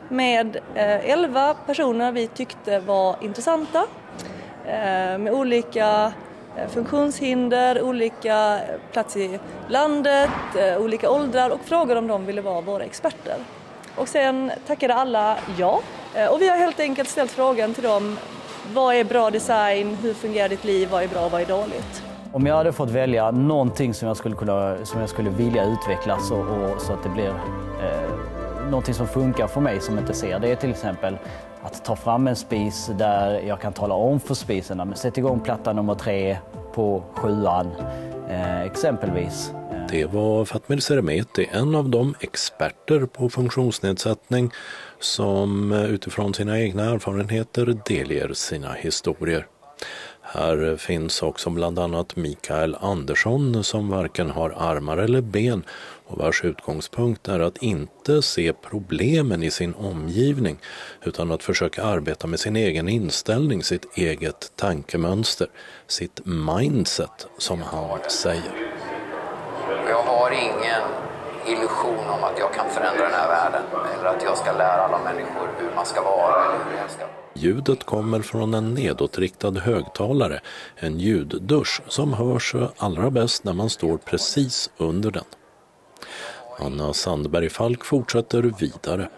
med eh, elva personer vi tyckte var intressanta eh, med olika eh, funktionshinder, olika eh, plats i landet, eh, olika åldrar och frågade om de ville vara våra experter. Och sen tackade alla ja eh, och vi har helt enkelt ställt frågan till dem vad är bra design, hur fungerar ditt liv, vad är bra, och vad är dåligt? Om jag hade fått välja någonting som jag skulle, kunna, som jag skulle vilja utveckla så, och, så att det blir eh, någonting som funkar för mig som inte ser, det är till exempel att ta fram en spis där jag kan tala om för spisen, men sätt igång platta nummer tre på sjuan eh, exempelvis. Det var Fatmir Seremeti, en av de experter på funktionsnedsättning som eh, utifrån sina egna erfarenheter delger sina historier. Här finns också bland annat Mikael Andersson som varken har armar eller ben och vars utgångspunkt är att inte se problemen i sin omgivning utan att försöka arbeta med sin egen inställning, sitt eget tankemönster, sitt mindset som han säger. Jag har ingen illusion om att jag kan förändra den här världen eller att jag ska lära alla människor hur man ska vara eller hur jag ska Ljudet kommer från en nedåtriktad högtalare, en ljuddusch som hörs allra bäst när man står precis under den. Anna Sandberg Falk fortsätter vidare.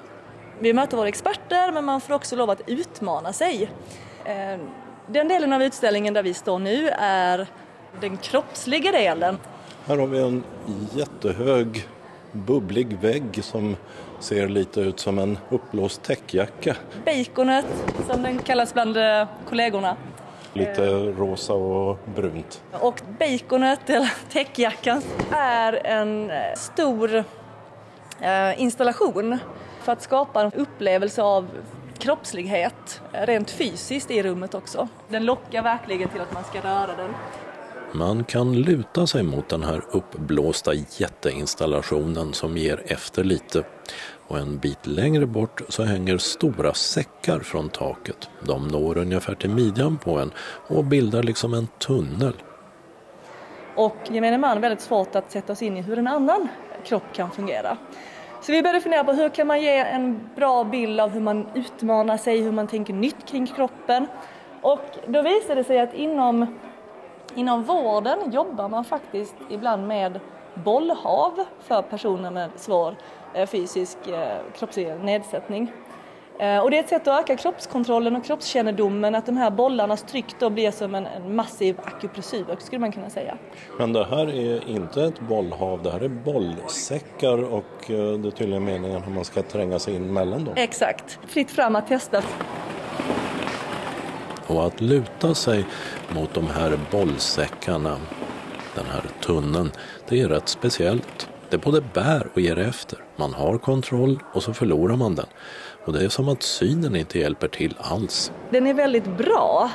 Vi möter våra experter men man får också lov att utmana sig. Eh, den delen av utställningen där vi står nu är den kroppsliga delen. Här har vi en jättehög bubblig vägg som ser lite ut som en uppblåst täckjacka. Baconet, som den kallas bland eh, kollegorna. Lite rosa och brunt. Och baconet, eller täckjackan, är en eh, stor eh, installation för att skapa en upplevelse av kroppslighet rent fysiskt i rummet också. Den lockar verkligen till att man ska röra den. Man kan luta sig mot den här uppblåsta jätteinstallationen som ger efter lite och en bit längre bort så hänger stora säckar från taket. De når ungefär till midjan på en och bildar liksom en tunnel. Och gemene man har väldigt svårt att sätta sig in i hur en annan kropp kan fungera. Så vi började fundera på hur kan man ge en bra bild av hur man utmanar sig, hur man tänker nytt kring kroppen. Och då visade det sig att inom, inom vården jobbar man faktiskt ibland med bollhav för personer med svår eh, fysisk eh, kroppslig nedsättning. Eh, och det är ett sätt att öka kroppskontrollen och kroppskännedomen, att de här bollarnas tryck då blir som en, en massiv akupressur skulle man kunna säga. Men det här är inte ett bollhav, det här är bollsäckar och det är tydligen meningen att man ska tränga sig in mellan dem. Exakt, fritt fram att testa. Och att luta sig mot de här bollsäckarna, den här tunneln, det är rätt speciellt. Det både bär och ger efter. Man har kontroll och så förlorar man den. Och det är som att synen inte hjälper till alls. Den är väldigt bra.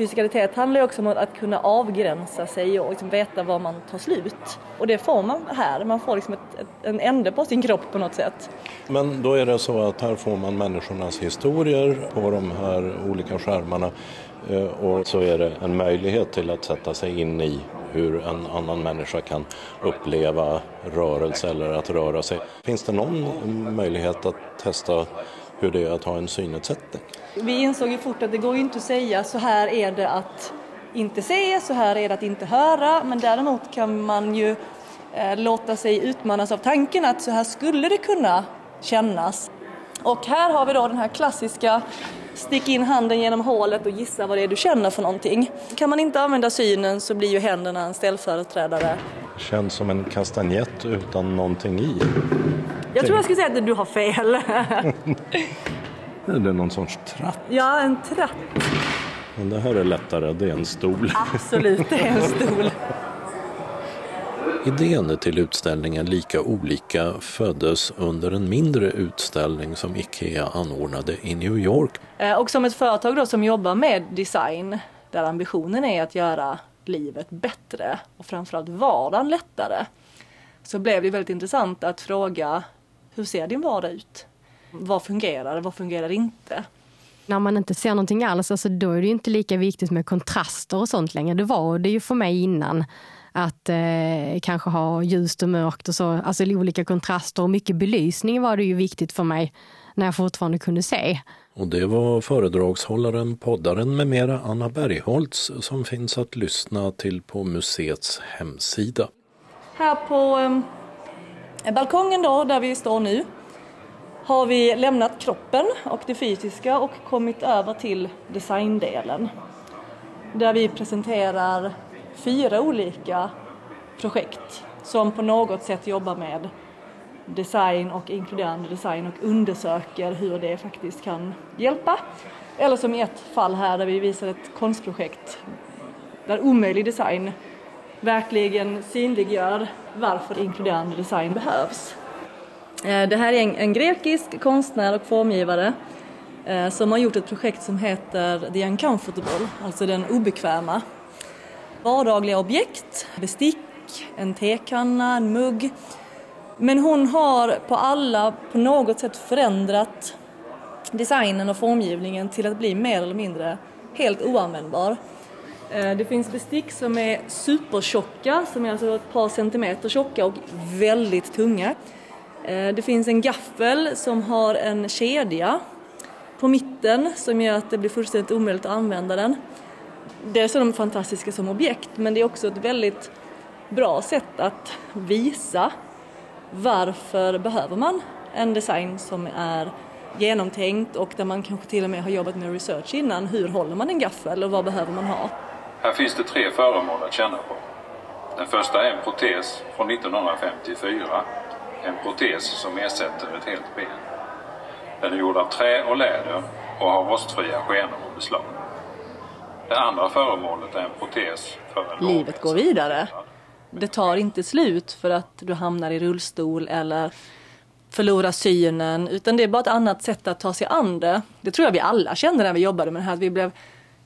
Fysikalitet handlar ju också om att kunna avgränsa sig och liksom veta var man tar slut. Och det får man här, man får liksom ett, ett, en ände på sin kropp på något sätt. Men då är det så att här får man människornas historier på de här olika skärmarna Eh, och så är det en möjlighet till att sätta sig in i hur en annan människa kan uppleva rörelse eller att röra sig. Finns det någon möjlighet att testa hur det är att ha en synnedsättning? Vi insåg ju fort att det går ju inte att säga så här är det att inte se, så här är det att inte höra, men däremot kan man ju eh, låta sig utmanas av tanken att så här skulle det kunna kännas. Och här har vi då den här klassiska stick in handen genom hålet och gissa vad det är du känner för någonting. Kan man inte använda synen så blir ju händerna en ställföreträdare. Känns som en kastanjett utan någonting i. Jag tror jag skulle säga att du har fel. är det någon sorts tratt? Ja, en tratt. Men det här är lättare, det är en stol. Absolut, det är en stol. Idén till utställningen Lika olika föddes under en mindre utställning som IKEA anordnade i New York. Eh, och som ett företag då som jobbar med design där ambitionen är att göra livet bättre och framförallt vardagen lättare så blev det väldigt intressant att fråga hur ser din vardag ut? Vad fungerar, vad fungerar inte? När man inte ser någonting alls, alltså då är det inte lika viktigt med kontraster och sånt längre. Det var det ju för mig innan att eh, kanske ha ljust och mörkt och så, alltså olika kontraster och mycket belysning var det ju viktigt för mig när jag fortfarande kunde se. Och det var föredragshållaren, poddaren med mera Anna Bergholtz som finns att lyssna till på museets hemsida. Här på eh, balkongen då, där vi står nu, har vi lämnat kroppen och det fysiska och kommit över till designdelen. Där vi presenterar fyra olika projekt som på något sätt jobbar med design och inkluderande design och undersöker hur det faktiskt kan hjälpa. Eller som i ett fall här där vi visar ett konstprojekt där omöjlig design verkligen synliggör varför inkluderande design behövs. Eh, det här är en, grekisk konstnär och formgivare eh, som har gjort ett projekt som heter The Uncomfortable, alltså den obekväma. Vardagliga objekt, bestick, en tekanna, en mugg. Men hon har på alla på något sätt förändrat designen och formgivningen till att bli mer eller mindre helt oanvändbar. Eh, det finns bestick som är supertjocka, som är alltså ett par centimeter tjocka och väldigt tunga. Eh, det finns en gaffel som har en kedja på mitten som gör att det blir fullständigt omöjligt att använda den. Dels är de fantastiska som objekt men det är också ett väldigt bra sätt att visa varför behöver man en design som är genomtänkt och där man kanske till och med har jobbat med research innan. Hur håller man en gaffel och vad behöver man ha? Här finns det tre föremål att känna på. Den första är en protes från 1954. En protes som ersätter ett helt ben. Den är gjord av trä och läder och har rostfria skenor och beslag. Det andra föremålet är en protes för en Livet går vidare. Det tar inte slut för att du hamnar i rullstol eller förlorar synen utan det är bara ett annat sätt att ta sig an det. Det tror jag vi alla kände när vi jobbade med det här. Att vi blev,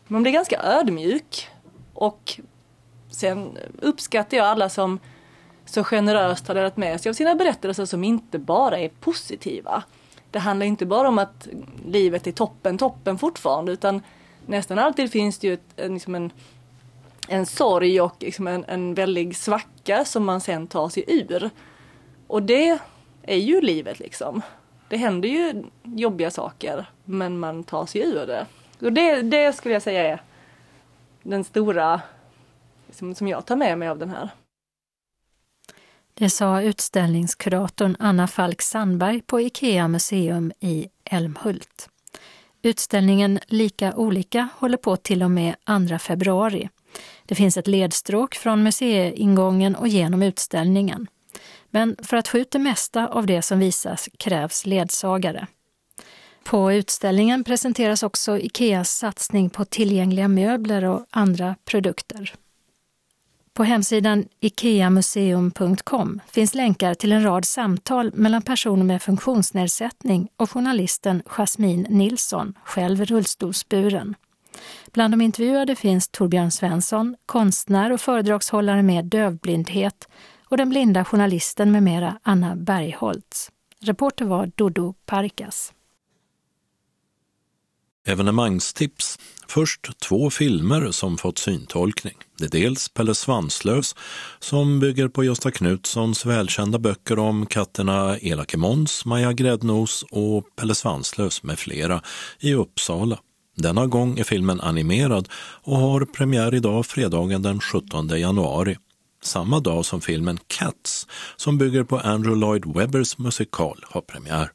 man blev ganska ödmjuk och Sen uppskattar jag alla som så generöst har delat med sig av sina berättelser som inte bara är positiva. Det handlar inte bara om att livet är toppen, toppen fortfarande utan nästan alltid finns det ju ett, eh, liksom en, en sorg och liksom en, en väldig svacka som man sen tar sig ur. Och det är ju livet liksom. Det händer ju jobbiga saker men man tar sig ur det. Och det, det skulle jag säga är den stora som, som jag tar med mig av den här. Det sa utställningskuratorn Anna Falk Sandberg på IKEA museum i Älmhult. Utställningen Lika olika håller på till och med 2 februari. Det finns ett ledstråk från museiingången och genom utställningen. Men för att få ut det mesta av det som visas krävs ledsagare. På utställningen presenteras också Ikeas satsning på tillgängliga möbler och andra produkter. På hemsidan ikeamuseum.com finns länkar till en rad samtal mellan personer med funktionsnedsättning och journalisten Jasmine Nilsson, själv rullstolsburen. Bland de intervjuade finns Torbjörn Svensson, konstnär och föredragshållare med dövblindhet och den blinda journalisten med mera Anna Bergholtz. Reporter var Dodo Parkas. Evenemangstips. Först två filmer som fått syntolkning. Det är dels Pelle Svanslös som bygger på Gösta Knutssons välkända böcker om katterna Elake Måns, Maja Gräddnos och Pelle Svanslös med flera i Uppsala. Denna gång är filmen animerad och har premiär idag fredagen den 17 januari. Samma dag som filmen Cats som bygger på Andrew Lloyd Webbers musikal har premiär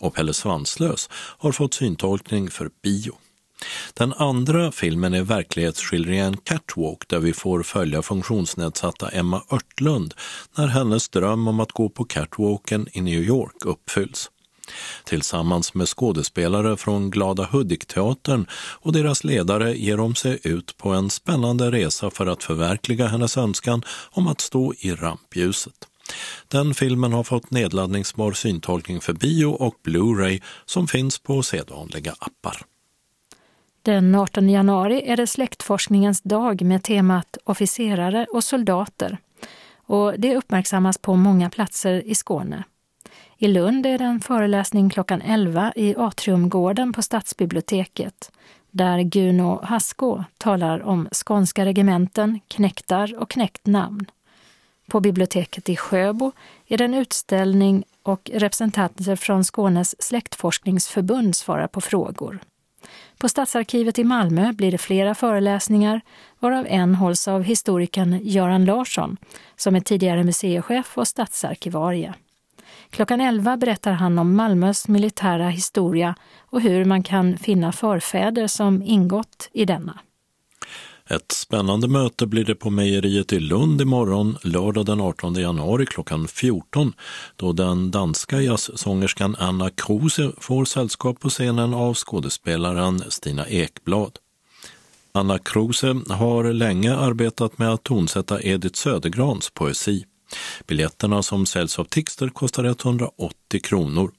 och Pelle Svanslös har fått syntolkning för bio. Den andra filmen är verklighetsskildringen Catwalk där vi får följa funktionsnedsatta Emma Örtlund när hennes dröm om att gå på catwalken i New York uppfylls. Tillsammans med skådespelare från Glada Hudik-teatern och deras ledare ger de sig ut på en spännande resa för att förverkliga hennes önskan om att stå i rampljuset. Den filmen har fått nedladdningsbar syntolkning för bio och Blu-ray som finns på sedvanliga appar. Den 18 januari är det släktforskningens dag med temat officerare och soldater. Och det uppmärksammas på många platser i Skåne. I Lund är det en föreläsning klockan 11 i Atriumgården på Stadsbiblioteket där Guno Haskå talar om skånska regementen, knäktar och knäckt namn. På biblioteket i Sjöbo är det en utställning och representanter från Skånes släktforskningsförbund svarar på frågor. På Stadsarkivet i Malmö blir det flera föreläsningar, varav en hålls av historikern Göran Larsson, som är tidigare museichef och stadsarkivarie. Klockan 11 berättar han om Malmös militära historia och hur man kan finna förfäder som ingått i denna. Ett spännande möte blir det på Mejeriet i Lund imorgon, lördag den 18 januari klockan 14, då den danska jazzsångerskan Anna Kruse får sällskap på scenen av skådespelaren Stina Ekblad. Anna Kruse har länge arbetat med att tonsätta Edith Södergrans poesi. Biljetterna som säljs av Tixter kostar 180 kronor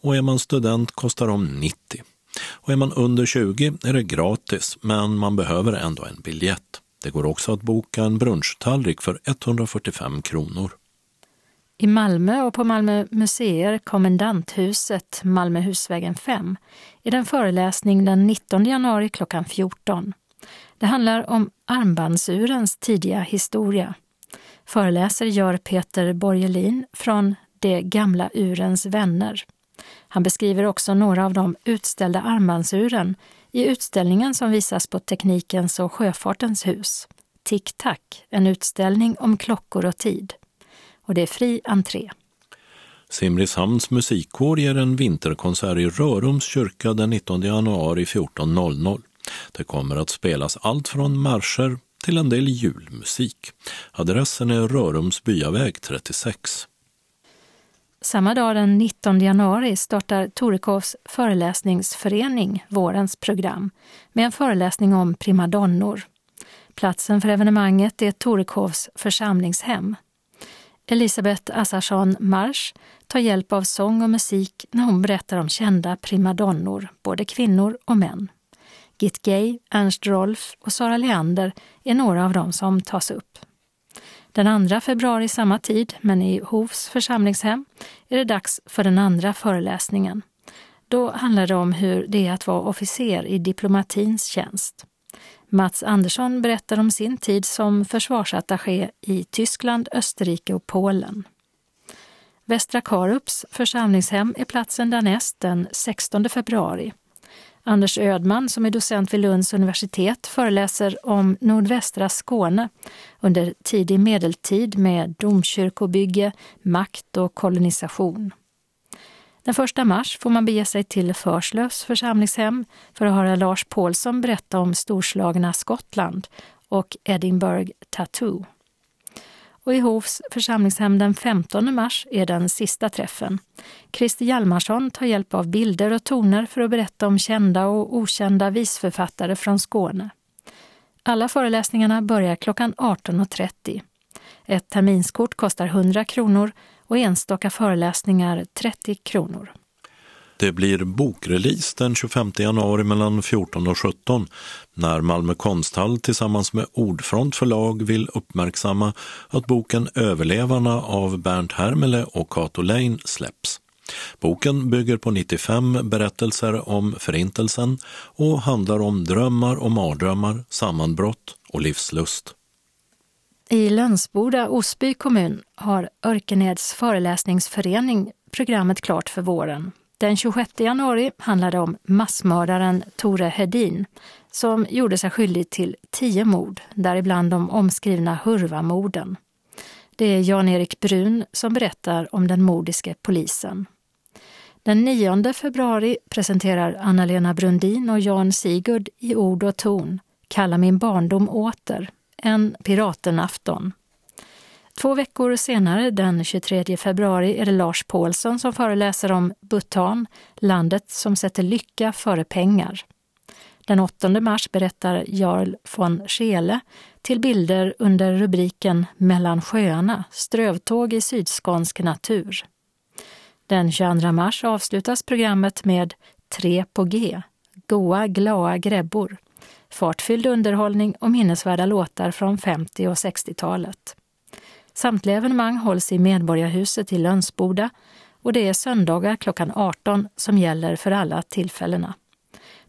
och är man student kostar de 90. Och är man under 20 är det gratis, men man behöver ändå en biljett. Det går också att boka en brunchtallrik för 145 kronor. I Malmö och på Malmö museer, Kommendanthuset, Malmöhusvägen 5, är det en föreläsning den 19 januari klockan 14. Det handlar om armbandsurens tidiga historia. Föreläser gör Peter Borgelin från De gamla urens vänner. Han beskriver också några av de utställda armbandsuren i utställningen som visas på Teknikens och sjöfartens hus. Tick Tack, en utställning om klockor och tid. Och det är fri entré. Simrishamns musikkår ger en vinterkonsert i Rörums kyrka den 19 januari 14.00. Det kommer att spelas allt från marscher till en del julmusik. Adressen är Rörums byaväg 36. Samma dag den 19 januari startar Torekovs föreläsningsförening vårens program med en föreläsning om primadonnor. Platsen för evenemanget är Torekovs församlingshem. Elisabeth Assarsson Marsch tar hjälp av sång och musik när hon berättar om kända primadonnor, både kvinnor och män. Git Gay, Ernst Rolf och Sara Leander är några av dem som tas upp. Den 2 februari samma tid, men i Hovs församlingshem, är det dags för den andra föreläsningen. Då handlar det om hur det är att vara officer i diplomatins tjänst. Mats Andersson berättar om sin tid som försvarsattaché i Tyskland, Österrike och Polen. Västra Karups församlingshem är platsen därnäst den 16 februari. Anders Ödman, som är docent vid Lunds universitet, föreläser om nordvästra Skåne under tidig medeltid med domkyrkobygge, makt och kolonisation. Den 1 mars får man bege sig till Förslövs församlingshem för att höra Lars Paulsson berätta om storslagna Skottland och Edinburgh Tattoo. Och i Hovs församlingshem den 15 mars är den sista träffen. Christer Hjalmarsson tar hjälp av bilder och toner för att berätta om kända och okända visförfattare från Skåne. Alla föreläsningarna börjar klockan 18.30. Ett terminskort kostar 100 kronor och enstaka föreläsningar 30 kronor. Det blir bokrelease den 25 januari mellan 14 och 17 när Malmö konsthall tillsammans med Ordfront förlag vill uppmärksamma att boken Överlevarna av Bernt Hermele och Cato Lein släpps. Boken bygger på 95 berättelser om Förintelsen och handlar om drömmar och mardrömmar, sammanbrott och livslust. I Lönsboda, Osby kommun, har Örkeneds föreläsningsförening programmet klart för våren. Den 26 januari handlar det om massmördaren Tore Hedin som gjorde sig skyldig till tio mord, däribland de omskrivna Hurvamorden. Det är Jan-Erik Brun som berättar om den mordiske polisen. Den 9 februari presenterar Anna-Lena Brundin och Jan Sigurd i ord och ton Kalla min barndom åter, en piratenafton. Två veckor senare, den 23 februari, är det Lars Paulsson som föreläser om Bhutan, landet som sätter lycka före pengar. Den 8 mars berättar Jarl von Scheele till bilder under rubriken Mellan sjöarna, strövtåg i sydskånsk natur. Den 22 mars avslutas programmet med Tre på G, goa, glada grebbor, fartfylld underhållning och minnesvärda låtar från 50 och 60-talet. Samtliga evenemang hålls i Medborgarhuset i Lönsboda och det är söndagar klockan 18 som gäller för alla tillfällena.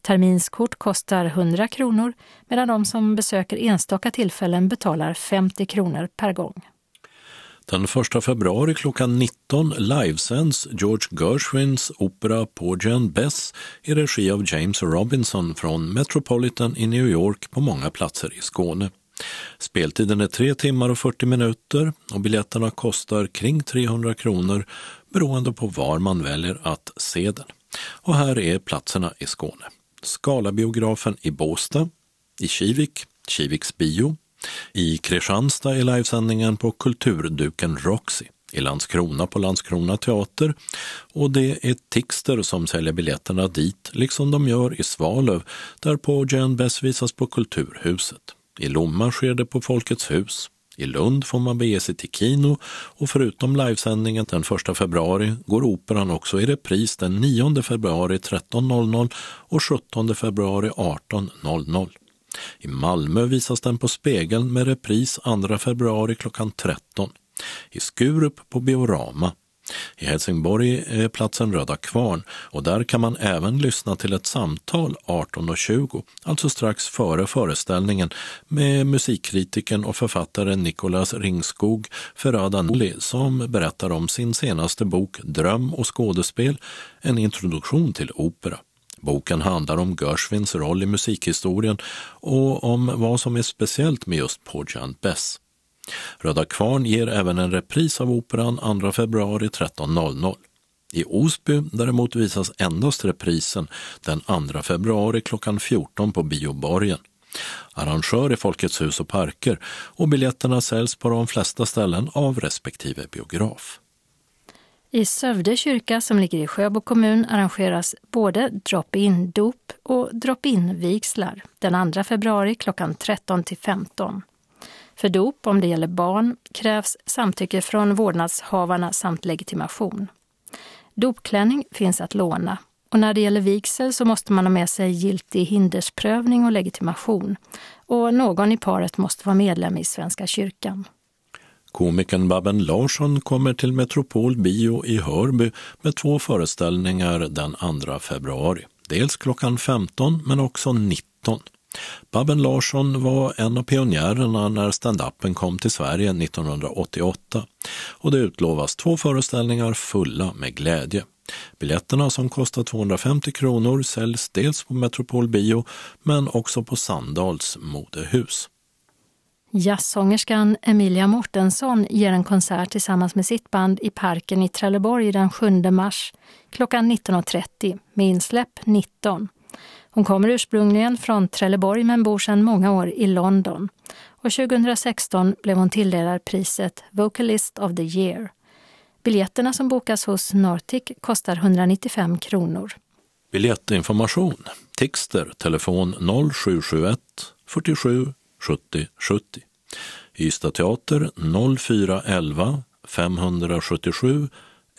Terminskort kostar 100 kronor medan de som besöker enstaka tillfällen betalar 50 kronor per gång. Den 1 februari klockan 19 livesänds George Gershwins opera Porgy Bess i regi av James Robinson från Metropolitan i New York på många platser i Skåne. Speltiden är 3 timmar och 40 minuter och biljetterna kostar kring 300 kronor beroende på var man väljer att se den. Och här är platserna i Skåne. Skalabiografen i Båstad, i Kivik, Kiviks bio, i Kristianstad är livesändningen på Kulturduken Roxy i Landskrona på Landskrona teater och det är Tixter som säljer biljetterna dit, liksom de gör i Svalöv där på Jan Bess visas på Kulturhuset. I Lomma sker det på Folkets hus. I Lund får man bege sig till Kino och förutom livesändningen den 1 februari går operan också i repris den 9 februari 13.00 och 17 februari 18.00. I Malmö visas den på Spegeln med repris 2 februari klockan 13. I Skurup på Biorama i Helsingborg är platsen Röda Kvarn och där kan man även lyssna till ett samtal 18.20, alltså strax före föreställningen, med musikkritikern och författaren Nicolas Ringskog Ferrada Noli som berättar om sin senaste bok Dröm och skådespel, en introduktion till opera. Boken handlar om Gershwins roll i musikhistorien och om vad som är speciellt med just Porgy and Bess. Röda Kvarn ger även en repris av operan 2 februari 13.00. I Osby däremot visas endast reprisen den 2 februari klockan 14 på Bioborgen. Arrangör är Folkets hus och parker och biljetterna säljs på de flesta ställen av respektive biograf. I Sövde kyrka som ligger i Sjöbo kommun arrangeras både drop-in dop och drop-in vigslar den 2 februari klockan 13 till 15. För dop, om det gäller barn, krävs samtycke från vårdnadshavarna samt legitimation. Dopklänning finns att låna. Och när det gäller vigsel så måste man ha med sig giltig hindersprövning och legitimation. Och någon i paret måste vara medlem i Svenska kyrkan. Komikern Babben Larsson kommer till Metropol Bio i Hörby med två föreställningar den 2 februari. Dels klockan 15 men också 19. Babben Larsson var en av pionjärerna när stand-upen kom till Sverige 1988 och det utlovas två föreställningar fulla med glädje. Biljetterna som kostar 250 kronor säljs dels på Metropol Bio men också på Sandals modehus. Jazzsångerskan Emilia Mortensson ger en konsert tillsammans med sitt band i Parken i Trelleborg den 7 mars klockan 19.30 med insläpp 19. Hon kommer ursprungligen från Trelleborg men bor sedan många år i London. Och 2016 blev hon tilldelad priset Vocalist of the year. Biljetterna som bokas hos Nortic kostar 195 kronor. Biljettinformation, Tixter, telefon 0771 47 70 70. Ystad Teater 0411 577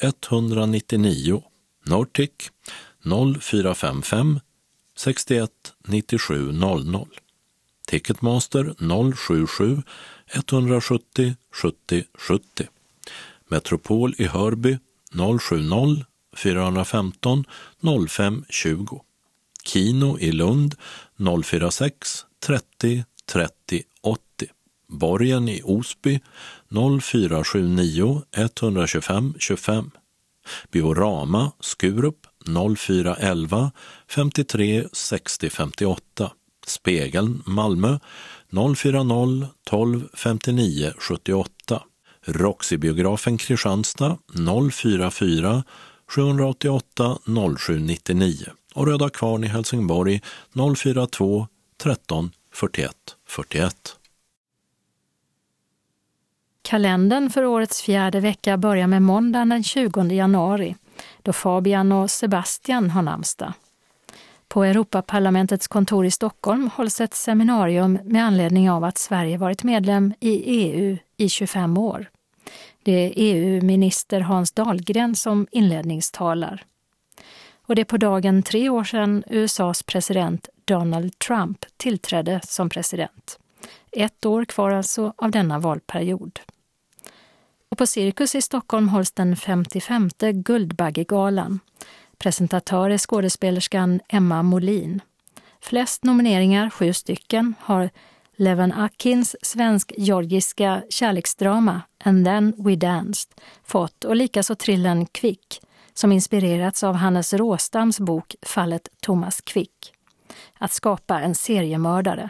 199. Nortic 0455 61 97 00. Ticketmaster 077 170 70 70. Metropol i Hörby 070 415 05 20. Kino i Lund 046 30 30 80. Borgen i Osby 0479 125 25. Biorama Skurup 0411 53 60 58. Spegeln Malmö 040 12 59 78. Roxybiografen Kristianstad 044 788 0799 och Röda Kvarn i Helsingborg 042 13 41 41. Kalendern för årets fjärde vecka börjar med måndagen den 20 januari då Fabian och Sebastian har namnsdag. På Europaparlamentets kontor i Stockholm hålls ett seminarium med anledning av att Sverige varit medlem i EU i 25 år. Det är EU-minister Hans Dahlgren som inledningstalar. Och det är på dagen tre år sedan USAs president Donald Trump tillträdde som president. Ett år kvar alltså av denna valperiod. Och på Cirkus i Stockholm hålls den 55 Guldbaggegalan. Presentatör är skådespelerskan Emma Molin. Flest nomineringar, sju stycken, har Levan Akins svensk-georgiska kärleksdrama And then we danced fått och likaså trillen Kvick som inspirerats av Hannes Råstams bok Fallet Thomas Quick. Att skapa en seriemördare.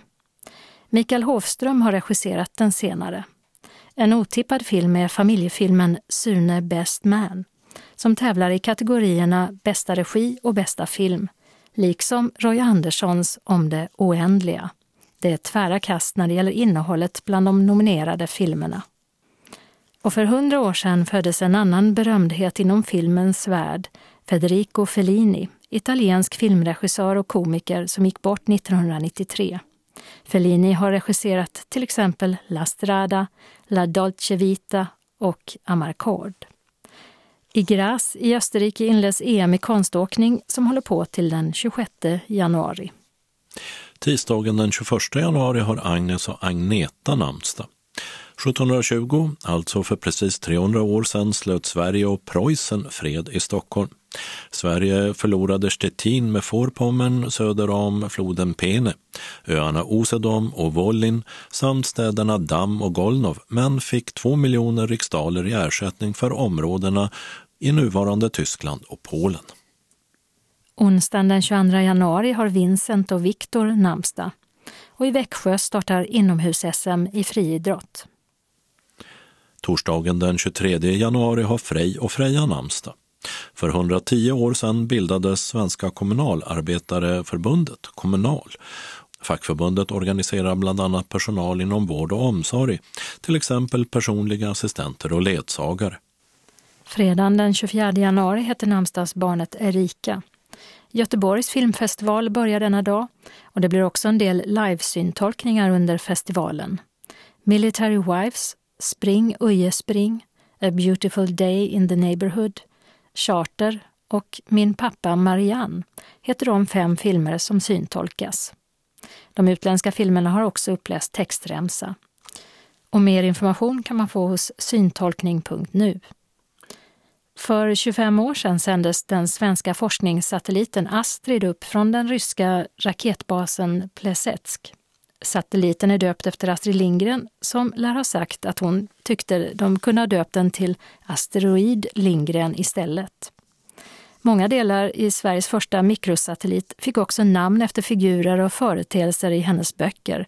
Mikael Hofström har regisserat den senare. En otippad film är familjefilmen Sune Best Man som tävlar i kategorierna bästa regi och bästa film, liksom Roy Anderssons Om det oändliga. Det är tvära kast när det gäller innehållet bland de nominerade filmerna. Och för hundra år sedan föddes en annan berömdhet inom filmens värld, Federico Fellini, italiensk filmregissör och komiker som gick bort 1993. Fellini har regisserat till exempel La Strada, La Dolce Vita och Amarcord. I Graz i Österrike inleds EM i konståkning som håller på till den 26 januari. Tisdagen den 21 januari har Agnes och Agneta namnsdag. 1720, alltså för precis 300 år sedan, slöt Sverige och Preussen fred i Stockholm. Sverige förlorade Stettin med Vorpommern söder om floden Pene, öarna Usedom och Wollin samt städerna Damm och Golnov, men fick två miljoner riksdaler i ersättning för områdena i nuvarande Tyskland och Polen. Onsdagen den 22 januari har Vincent och Viktor namnsdag och i Växjö startar inomhus-SM i friidrott. Torsdagen den 23 januari har Frej och Freja namnsdag. För 110 år sedan bildades Svenska kommunalarbetareförbundet, Kommunal. Fackförbundet organiserar bland annat personal inom vård och omsorg, till exempel personliga assistenter och ledsagare. Fredagen den 24 januari heter namnsdagsbarnet Erika. Göteborgs filmfestival börjar denna dag och det blir också en del livesyntolkningar under festivalen. Military Wives, Spring Uje Spring, A Beautiful Day in the Neighborhood, Charter, och Min pappa Marianne heter de fem filmer som syntolkas. De utländska filmerna har också uppläst textremsa. Och mer information kan man få hos syntolkning.nu. För 25 år sedan sändes den svenska forskningssatelliten Astrid upp från den ryska raketbasen Plesetsk. Satelliten är döpt efter Astrid Lindgren som lär ha sagt att hon tyckte de kunde ha döpt den till Asteroid Lindgren istället. Många delar i Sveriges första mikrosatellit fick också namn efter figurer och företeelser i hennes böcker,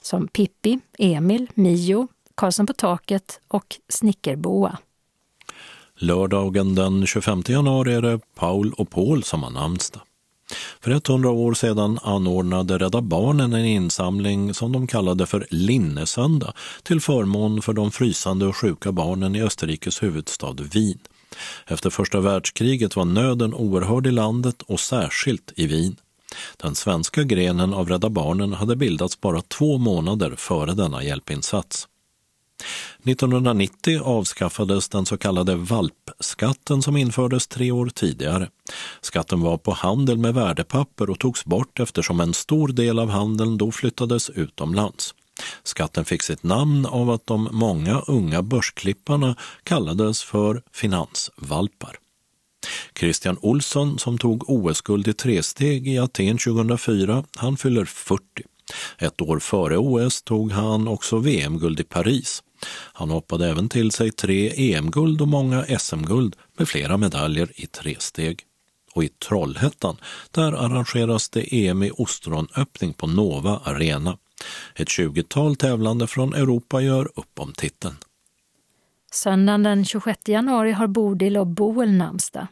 som Pippi, Emil, Mio, Karlsson på taket och Snickerboa. Lördagen den 25 januari är det Paul och Paul som har namnsdag. För 100 år sedan anordnade Rädda Barnen en insamling som de kallade för Linnesöndag till förmån för de frysande och sjuka barnen i Österrikes huvudstad Wien. Efter första världskriget var nöden oerhörd i landet och särskilt i Wien. Den svenska grenen av Rädda Barnen hade bildats bara två månader före denna hjälpinsats. 1990 avskaffades den så kallade valpskatten som infördes tre år tidigare. Skatten var på handel med värdepapper och togs bort eftersom en stor del av handeln då flyttades utomlands. Skatten fick sitt namn av att de många unga börsklipparna kallades för finansvalpar. Christian Olsson som tog OS-guld i tresteg i Aten 2004, han fyller 40. Ett år före OS tog han också VM-guld i Paris. Han hoppade även till sig tre EM-guld och många SM-guld med flera medaljer i tresteg. Och i Trollhättan, där arrangeras det EM i ostronöppning på Nova Arena. Ett tjugotal tävlande från Europa gör upp om titeln. Söndagen den 26 januari har Bodil och Boel namnsdag.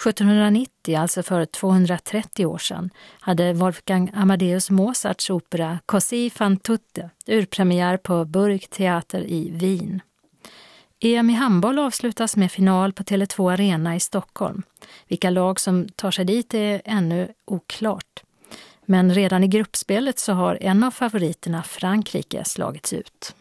1790, alltså för 230 år sedan, hade Wolfgang Amadeus Mozarts opera Così fan tutte urpremiär på Burgteater i Wien. EM i handboll avslutas med final på Tele2 Arena i Stockholm. Vilka lag som tar sig dit är ännu oklart. Men redan i gruppspelet så har en av favoriterna, Frankrike, slagits ut.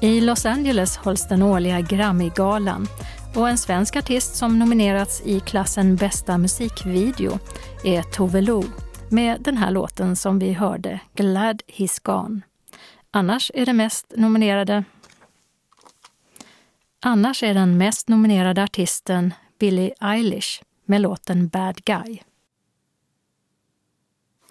I Los Angeles hålls den årliga Grammygalan och en svensk artist som nominerats i klassen bästa musikvideo är Tove Lo med den här låten som vi hörde, Glad He's Gone. Annars är, det mest nominerade Annars är den mest nominerade artisten Billie Eilish med låten Bad Guy.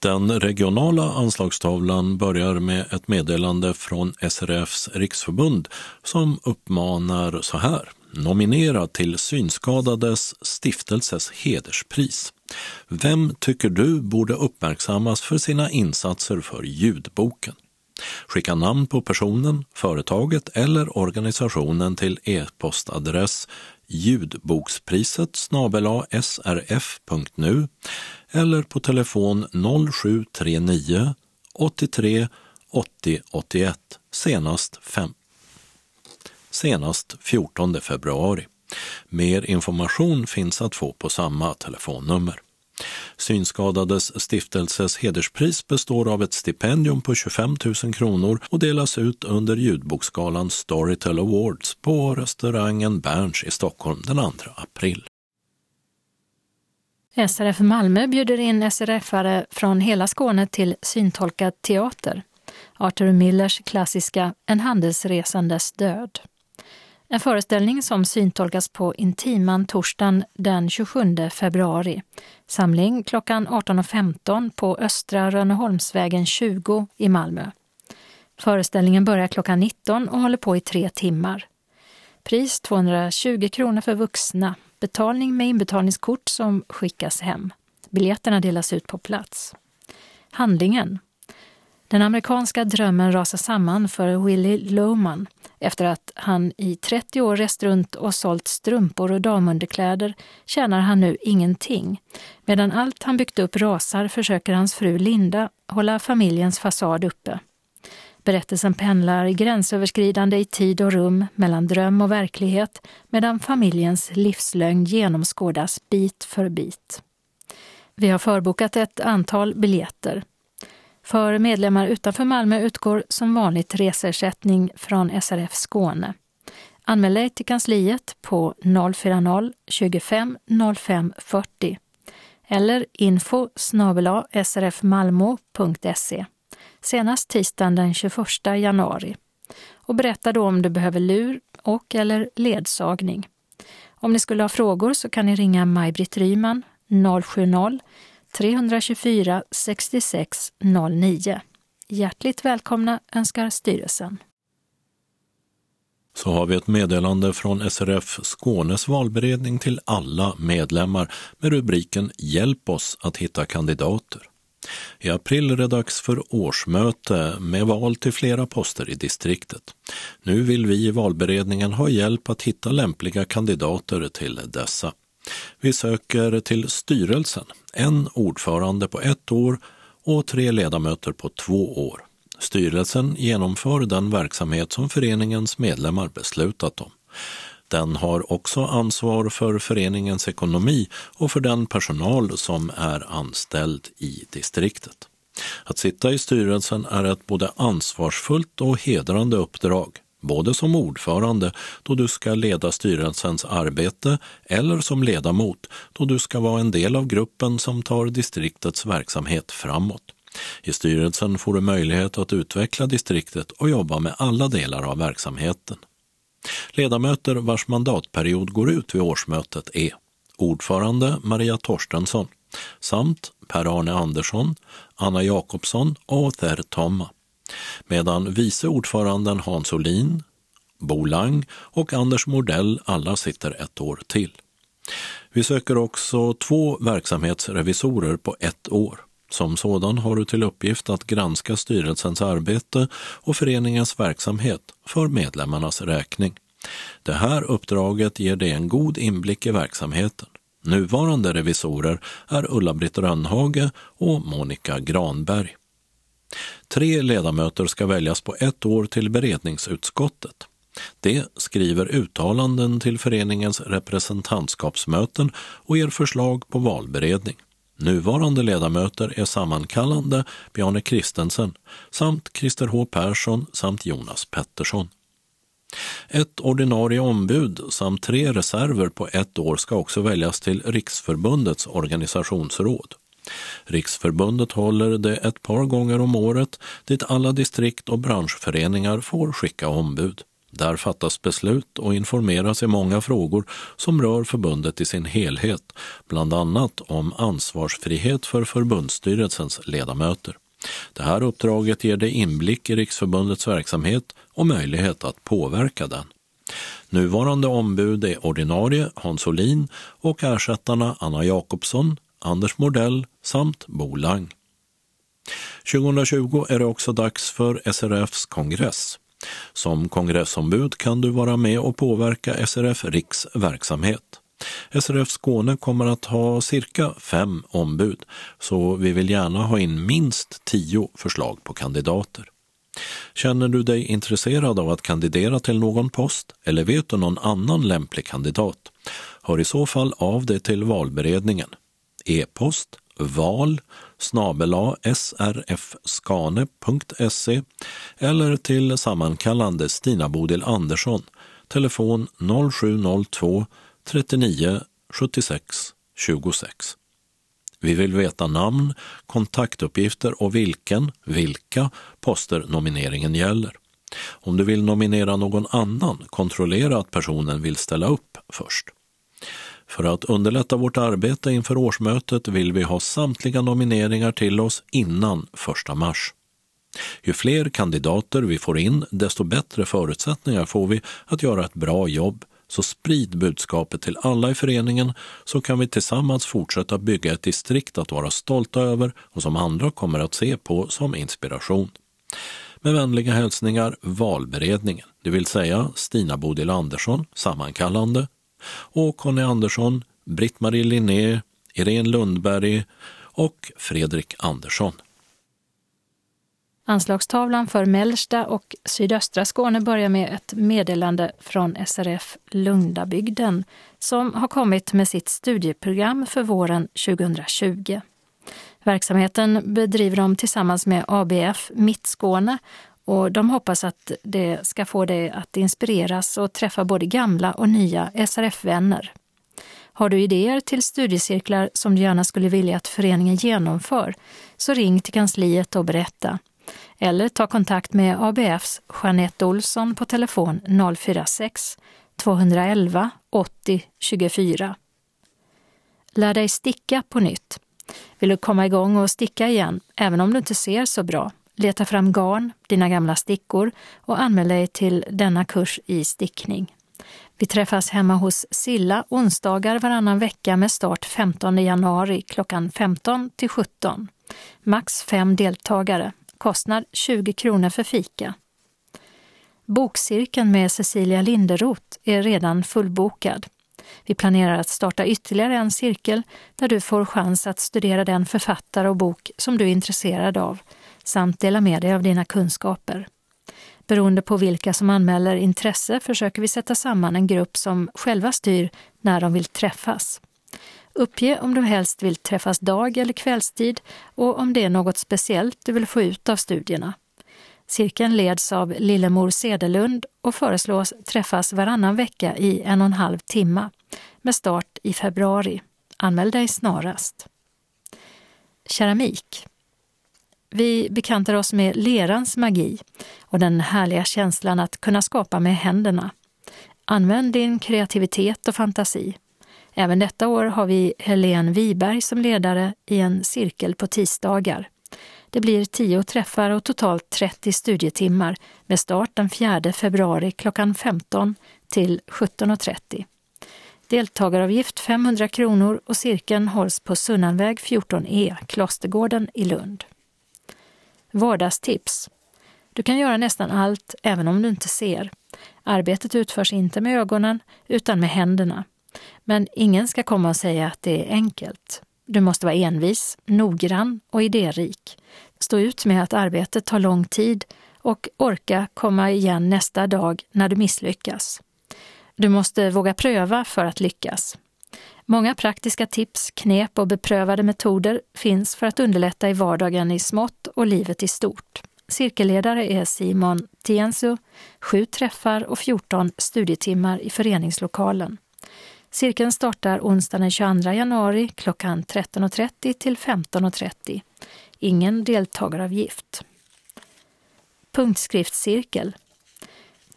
Den regionala anslagstavlan börjar med ett meddelande från SRFs riksförbund som uppmanar så här. Nominera till Synskadades stiftelses hederspris. Vem tycker du borde uppmärksammas för sina insatser för ljudboken? Skicka namn på personen, företaget eller organisationen till e-postadress ljudbokspriset srf.nu eller på telefon 0739 83 80 81 senast, 5. senast 14 februari. Mer information finns att få på samma telefonnummer. Synskadades stiftelses hederspris består av ett stipendium på 25 000 kronor och delas ut under ljudboksgalan Storytel Awards på restaurangen Berns i Stockholm den 2 april. SRF Malmö bjuder in SRF-are från hela Skåne till syntolkad teater. Arthur Millers klassiska En handelsresandes död. En föreställning som syntolkas på Intiman torsdagen den 27 februari. Samling klockan 18.15 på Östra Rönneholmsvägen 20 i Malmö. Föreställningen börjar klockan 19 och håller på i tre timmar. Pris 220 kronor för vuxna. Betalning med inbetalningskort som skickas hem. Biljetterna delas ut på plats. Handlingen den amerikanska drömmen rasar samman för Willie Loman efter att han i 30 år rest runt och sålt strumpor och damunderkläder tjänar han nu ingenting. Medan allt han byggt upp rasar försöker hans fru Linda hålla familjens fasad uppe. Berättelsen pendlar gränsöverskridande i tid och rum mellan dröm och verklighet medan familjens livslögn genomskådas bit för bit. Vi har förbokat ett antal biljetter. För medlemmar utanför Malmö utgår som vanligt resersättning från SRF Skåne. Anmäl dig till kansliet på 040 25 05 40 eller info srfmalmo.se senast tisdagen den 21 januari och berätta då om du behöver lur och eller ledsagning. Om ni skulle ha frågor så kan ni ringa Maj-Britt Ryman 070-324 66 09. Hjärtligt välkomna önskar styrelsen. Så har vi ett meddelande från SRF Skånes valberedning till alla medlemmar med rubriken Hjälp oss att hitta kandidater. I april är det dags för årsmöte med val till flera poster i distriktet. Nu vill vi i valberedningen ha hjälp att hitta lämpliga kandidater till dessa. Vi söker till styrelsen, en ordförande på ett år och tre ledamöter på två år. Styrelsen genomför den verksamhet som föreningens medlemmar beslutat om. Den har också ansvar för föreningens ekonomi och för den personal som är anställd i distriktet. Att sitta i styrelsen är ett både ansvarsfullt och hedrande uppdrag, både som ordförande då du ska leda styrelsens arbete eller som ledamot då du ska vara en del av gruppen som tar distriktets verksamhet framåt. I styrelsen får du möjlighet att utveckla distriktet och jobba med alla delar av verksamheten. Ledamöter vars mandatperiod går ut vid årsmötet är ordförande Maria Torstensson samt Per-Arne Andersson, Anna Jakobsson och Other Tomma, medan vice ordföranden Hans Olin, Bo Lang och Anders Mordell alla sitter ett år till. Vi söker också två verksamhetsrevisorer på ett år. Som sådan har du till uppgift att granska styrelsens arbete och föreningens verksamhet för medlemmarnas räkning. Det här uppdraget ger dig en god inblick i verksamheten. Nuvarande revisorer är Ulla-Britt Rönnhage och Monica Granberg. Tre ledamöter ska väljas på ett år till beredningsutskottet. Det skriver uttalanden till föreningens representantskapsmöten och ger förslag på valberedning. Nuvarande ledamöter är sammankallande Bjarne Kristensen samt Christer H Persson samt Jonas Pettersson. Ett ordinarie ombud samt tre reserver på ett år ska också väljas till Riksförbundets organisationsråd. Riksförbundet håller det ett par gånger om året dit alla distrikt och branschföreningar får skicka ombud. Där fattas beslut och informeras i många frågor som rör förbundet i sin helhet, bland annat om ansvarsfrihet för förbundsstyrelsens ledamöter. Det här uppdraget ger dig inblick i Riksförbundets verksamhet och möjlighet att påverka den. Nuvarande ombud är ordinarie Hans Olin och ersättarna Anna Jakobsson, Anders Mordell samt Bo Lang. 2020 är det också dags för SRFs kongress. Som kongressombud kan du vara med och påverka SRF Riks verksamhet. SRF Skåne kommer att ha cirka fem ombud, så vi vill gärna ha in minst tio förslag på kandidater. Känner du dig intresserad av att kandidera till någon post eller vet du någon annan lämplig kandidat? Hör i så fall av dig till valberedningen. E-post val srfskane.se eller till sammankallande Stina Bodil Andersson, telefon 0702 39 76 26. Vi vill veta namn, kontaktuppgifter och vilken, vilka poster nomineringen gäller. Om du vill nominera någon annan, kontrollera att personen vill ställa upp först. För att underlätta vårt arbete inför årsmötet vill vi ha samtliga nomineringar till oss innan 1 mars. Ju fler kandidater vi får in, desto bättre förutsättningar får vi att göra ett bra jobb. Så sprid budskapet till alla i föreningen så kan vi tillsammans fortsätta bygga ett distrikt att vara stolta över och som andra kommer att se på som inspiration. Med vänliga hälsningar Valberedningen, det vill säga Stina Bodil Andersson, sammankallande, och Conny Andersson, Britt-Marie Linné, Irene Lundberg och Fredrik Andersson. Anslagstavlan för mellersta och sydöstra Skåne börjar med ett meddelande från SRF Lundabygden som har kommit med sitt studieprogram för våren 2020. Verksamheten bedriver de tillsammans med ABF Mittskåne och de hoppas att det ska få dig att inspireras och träffa både gamla och nya SRF-vänner. Har du idéer till studiecirklar som du gärna skulle vilja att föreningen genomför, så ring till kansliet och berätta. Eller ta kontakt med ABFs Jeanette Olsson på telefon 046 211 80 24. Lär dig sticka på nytt. Vill du komma igång och sticka igen, även om du inte ser så bra? Leta fram garn, dina gamla stickor och anmäl dig till denna kurs i stickning. Vi träffas hemma hos Silla onsdagar varannan vecka med start 15 januari klockan 15 till 17. Max fem deltagare. Kostnad 20 kronor för fika. Bokcirkeln med Cecilia Linderoth är redan fullbokad. Vi planerar att starta ytterligare en cirkel där du får chans att studera den författare och bok som du är intresserad av samt dela med dig av dina kunskaper. Beroende på vilka som anmäler intresse försöker vi sätta samman en grupp som själva styr när de vill träffas. Uppge om du helst vill träffas dag eller kvällstid och om det är något speciellt du vill få ut av studierna. Cirkeln leds av Lillemor Sedelund och föreslås träffas varannan vecka i en och en halv timme med start i februari. Anmäl dig snarast. Keramik. Vi bekantar oss med lerans magi och den härliga känslan att kunna skapa med händerna. Använd din kreativitet och fantasi. Även detta år har vi Helene Wiberg som ledare i en cirkel på tisdagar. Det blir tio träffar och totalt 30 studietimmar med start den 4 februari klockan 15 till 17.30. Deltagaravgift 500 kronor och cirkeln hålls på Sunnanväg 14E, Klostergården i Lund. Vardagstips. Du kan göra nästan allt även om du inte ser. Arbetet utförs inte med ögonen utan med händerna. Men ingen ska komma och säga att det är enkelt. Du måste vara envis, noggrann och idérik. Stå ut med att arbetet tar lång tid och orka komma igen nästa dag när du misslyckas. Du måste våga pröva för att lyckas. Många praktiska tips, knep och beprövade metoder finns för att underlätta i vardagen i smått och livet i stort. Cirkelledare är Simon Tiensu, sju träffar och 14 studietimmar i föreningslokalen. Cirkeln startar onsdagen den 22 januari klockan 13.30 till 15.30. Ingen deltagaravgift. Punktskriftscirkel.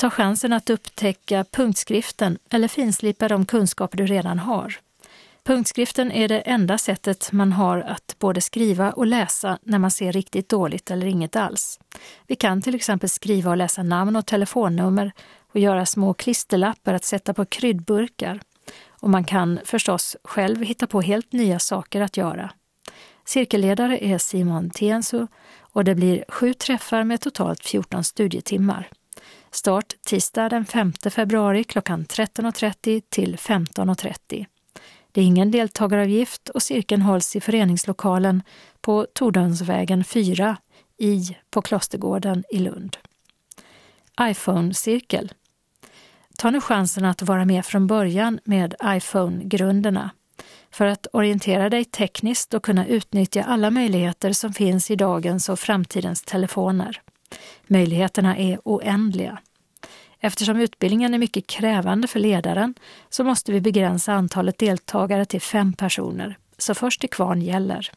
Ta chansen att upptäcka punktskriften eller finslipa de kunskaper du redan har. Punktskriften är det enda sättet man har att både skriva och läsa när man ser riktigt dåligt eller inget alls. Vi kan till exempel skriva och läsa namn och telefonnummer och göra små klisterlappar att sätta på kryddburkar. Och man kan förstås själv hitta på helt nya saker att göra. Cirkelledare är Simon Tiensu och det blir sju träffar med totalt 14 studietimmar. Start tisdag den 5 februari klockan 13.30 till 15.30. Det är ingen deltagaravgift och cirkeln hålls i föreningslokalen på Tordönsvägen 4 i på Klostergården i Lund. iPhone-cirkel. Ta nu chansen att vara med från början med iPhone-grunderna för att orientera dig tekniskt och kunna utnyttja alla möjligheter som finns i dagens och framtidens telefoner. Möjligheterna är oändliga. Eftersom utbildningen är mycket krävande för ledaren så måste vi begränsa antalet deltagare till fem personer, så först till kvarn gäller.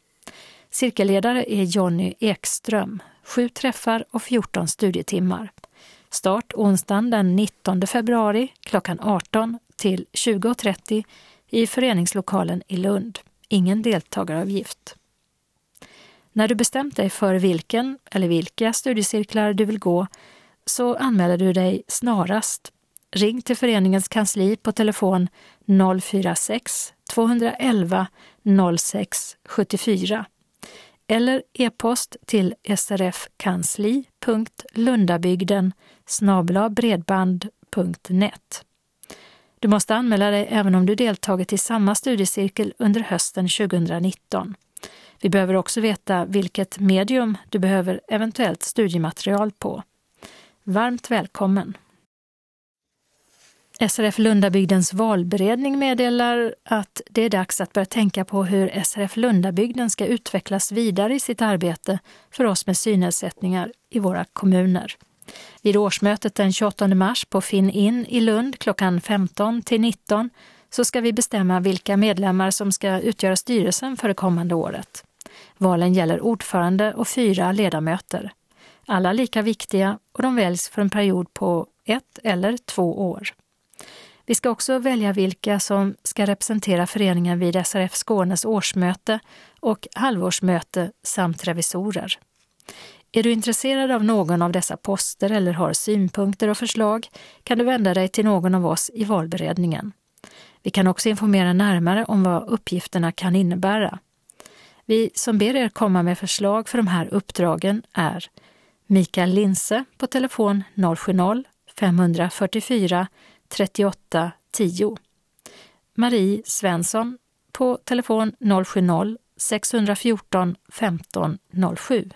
Cirkelledare är Jonny Ekström, sju träffar och 14 studietimmar. Start onsdagen den 19 februari klockan 18 till 20.30 i föreningslokalen i Lund. Ingen deltagaravgift. När du bestämt dig för vilken eller vilka studiecirklar du vill gå så anmäler du dig snarast. Ring till föreningens kansli på telefon 046 211 06 74 eller e-post till srfkansli.lundabygden bredband.net. Du måste anmäla dig även om du deltagit i samma studiecirkel under hösten 2019. Vi behöver också veta vilket medium du behöver eventuellt studiematerial på. Varmt välkommen! SRF Lundabygdens valberedning meddelar att det är dags att börja tänka på hur SRF Lundabygden ska utvecklas vidare i sitt arbete för oss med synnedsättningar i våra kommuner. Vid årsmötet den 28 mars på Finn In i Lund klockan 15 till 19 så ska vi bestämma vilka medlemmar som ska utgöra styrelsen för det kommande året. Valen gäller ordförande och fyra ledamöter. Alla lika viktiga och de väljs för en period på ett eller två år. Vi ska också välja vilka som ska representera föreningen vid SRF Skånes årsmöte och halvårsmöte samt revisorer. Är du intresserad av någon av dessa poster eller har synpunkter och förslag kan du vända dig till någon av oss i valberedningen. Vi kan också informera närmare om vad uppgifterna kan innebära. Vi som ber er komma med förslag för de här uppdragen är Mikael Linse på telefon 070-544 38 10. Marie Svensson på telefon 070-614 15 07.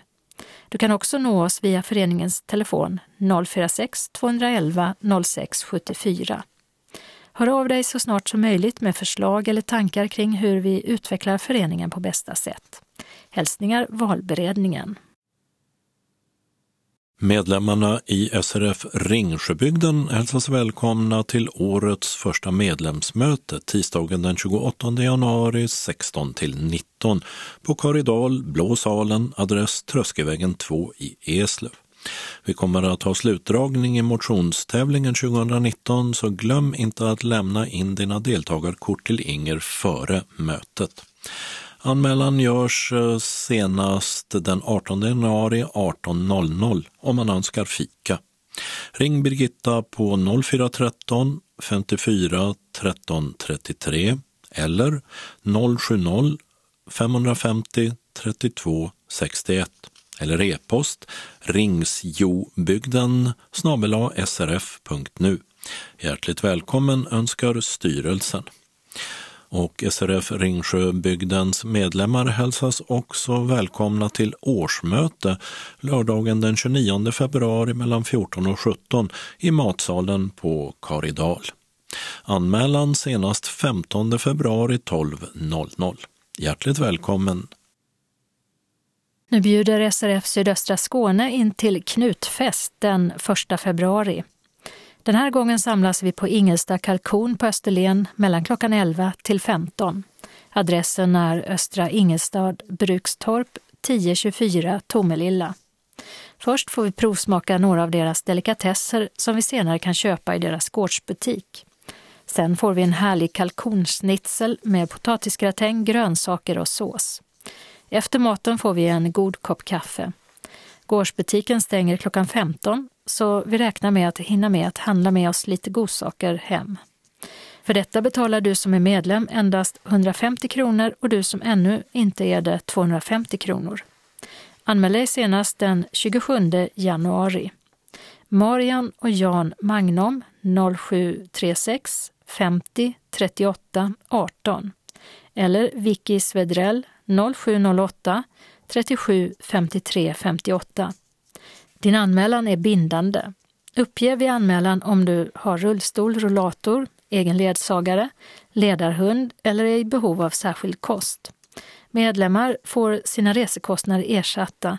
Du kan också nå oss via föreningens telefon 046 211 06 74. Hör av dig så snart som möjligt med förslag eller tankar kring hur vi utvecklar föreningen på bästa sätt. Hälsningar Valberedningen. Medlemmarna i SRF Ringsjöbygden hälsas välkomna till årets första medlemsmöte tisdagen den 28 januari 16 till 19 på Karidal, Blå salen, adress Tröskevägen 2 i Eslöv. Vi kommer att ha slutdragning i motionstävlingen 2019 så glöm inte att lämna in dina deltagarkort till Inger före mötet. Anmälan görs eh, senast den 18 januari 18.00 om man önskar fika. Ring Birgitta på 0413 54 13 33 eller 070 550 32 61 eller e-post ringsjobygden srf.nu. Hjärtligt välkommen önskar styrelsen och SRF Ringsjöbygdens medlemmar hälsas också välkomna till årsmöte lördagen den 29 februari mellan 14 och 17 i matsalen på Karidal. Anmälan senast 15 februari 12.00. Hjärtligt välkommen! Nu bjuder SRF Sydöstra Skåne in till Knutfest den 1 februari. Den här gången samlas vi på Ingelsta kalkon på Österlen mellan klockan 11 till 15. Adressen är Östra Ingelstad, Brukstorp 1024 Tomelilla. Först får vi provsmaka några av deras delikatesser som vi senare kan köpa i deras gårdsbutik. Sen får vi en härlig kalkonsnitzel med potatisgratäng, grönsaker och sås. Efter maten får vi en god kopp kaffe. Gårdsbutiken stänger klockan 15 så vi räknar med att hinna med att handla med oss lite godsaker hem. För detta betalar du som är medlem endast 150 kronor och du som ännu inte är det 250 kronor. Anmäl dig senast den 27 januari. Marian och Jan Magnum 0736 50 38 18 eller Vicky Svedrell 0708 37 53 58. Din anmälan är bindande. Uppge vid anmälan om du har rullstol, rullator, egen ledsagare, ledarhund eller är i behov av särskild kost. Medlemmar får sina resekostnader ersatta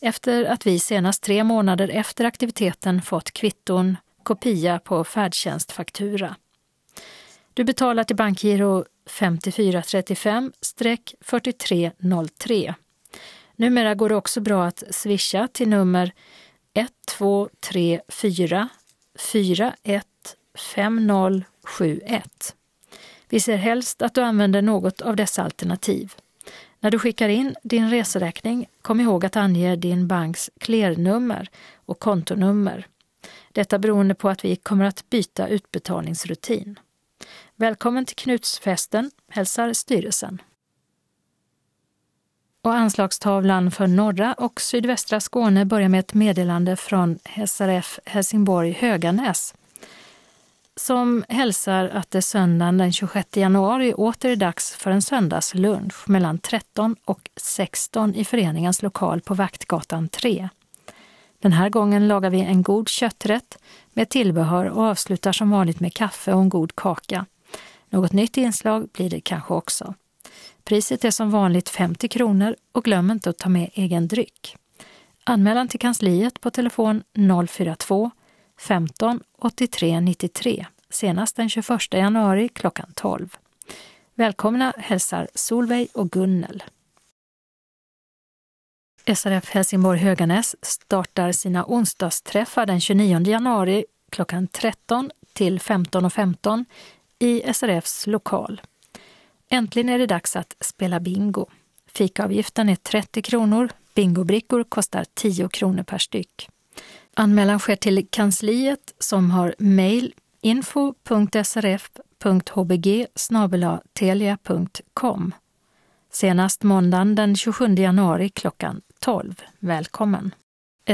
efter att vi senast tre månader efter aktiviteten fått kvitton, kopia på färdtjänstfaktura. Du betalar till bankgiro 5435-4303 Numera går det också bra att swisha till nummer 1234 415071. Vi ser helst att du använder något av dessa alternativ. När du skickar in din reseräkning, kom ihåg att ange din banks clearnummer och kontonummer. Detta beroende på att vi kommer att byta utbetalningsrutin. Välkommen till Knutsfesten, hälsar styrelsen och anslagstavlan för norra och sydvästra Skåne börjar med ett meddelande från SRF Helsingborg Höganäs. som hälsar att det söndagen den 26 januari åter är dags för en söndagslunch mellan 13 och 16 i föreningens lokal på Vaktgatan 3. Den här gången lagar vi en god kötträtt med tillbehör och avslutar som vanligt med kaffe och en god kaka. Något nytt inslag blir det kanske också. Priset är som vanligt 50 kronor och glöm inte att ta med egen dryck. Anmälan till kansliet på telefon 042 15 83 93 senast den 21 januari klockan 12. Välkomna hälsar Solveig och Gunnel. SRF Helsingborg Höganäs startar sina onsdagsträffar den 29 januari klockan 13 till 15.15 .15 i SRFs lokal. Äntligen är det dags att spela bingo. Fikaavgiften är 30 kronor, bingobrickor kostar 10 kronor per styck. Anmälan sker till kansliet som har mejl info.srf.hbg telia.com senast måndagen den 27 januari klockan 12. Välkommen!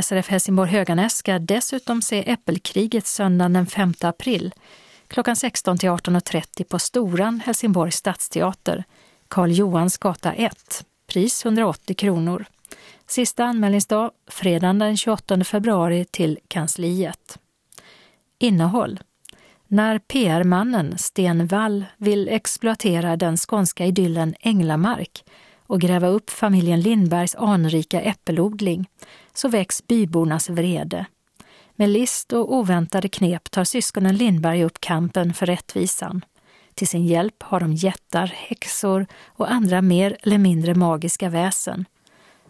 SRF Helsingborg Höganäs ska dessutom se Äppelkriget söndagen den 5 april klockan 16 till 18.30 på Storan, Helsingborgs stadsteater, Karl Johans gata 1. Pris 180 kronor. Sista anmälningsdag fredagen den 28 februari till kansliet. Innehåll när PR-mannen Sten Wall vill exploatera den skånska idyllen Änglamark och gräva upp familjen Lindbergs anrika äppelodling så väcks bybornas vrede. Med list och oväntade knep tar syskonen Lindberg upp kampen för rättvisan. Till sin hjälp har de jättar, häxor och andra mer eller mindre magiska väsen.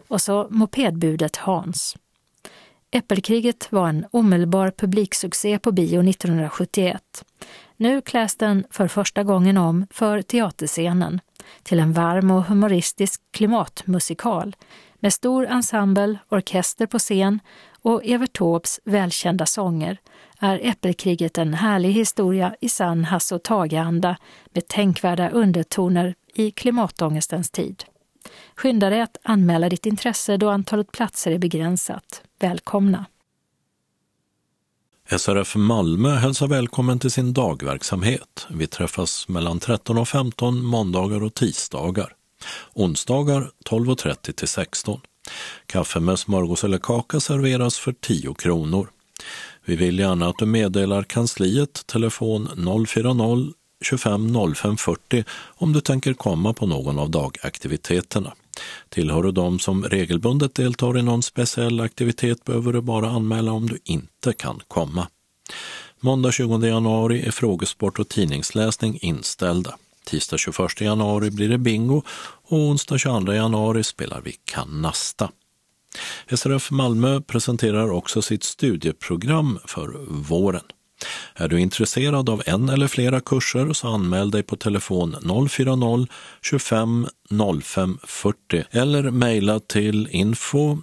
Och så mopedbudet Hans. Äppelkriget var en omedelbar publiksuccé på bio 1971. Nu kläs den för första gången om för teaterscenen till en varm och humoristisk klimatmusikal med stor ensemble, orkester på scen och Evert Taubes välkända sånger är Äppelkriget en härlig historia i sann Hasse och Tage-anda med tänkvärda undertoner i klimatångestens tid. Skynda dig att anmäla ditt intresse då antalet platser är begränsat. Välkomna! SRF Malmö hälsar välkommen till sin dagverksamhet. Vi träffas mellan 13 och 15 måndagar och tisdagar. Onsdagar 12.30 till 16. Kaffe med smörgås eller kaka serveras för 10 kronor. Vi vill gärna att du meddelar kansliet telefon 040 25 05 40 om du tänker komma på någon av dagaktiviteterna. Tillhör du de som regelbundet deltar i någon speciell aktivitet behöver du bara anmäla om du inte kan komma. Måndag 20 januari är frågesport och tidningsläsning inställda. Tisdag 21 januari blir det bingo och onsdag 22 januari spelar vi kanasta. SRF Malmö presenterar också sitt studieprogram för våren. Är du intresserad av en eller flera kurser så anmäl dig på telefon 040 25 05 40 eller mejla till info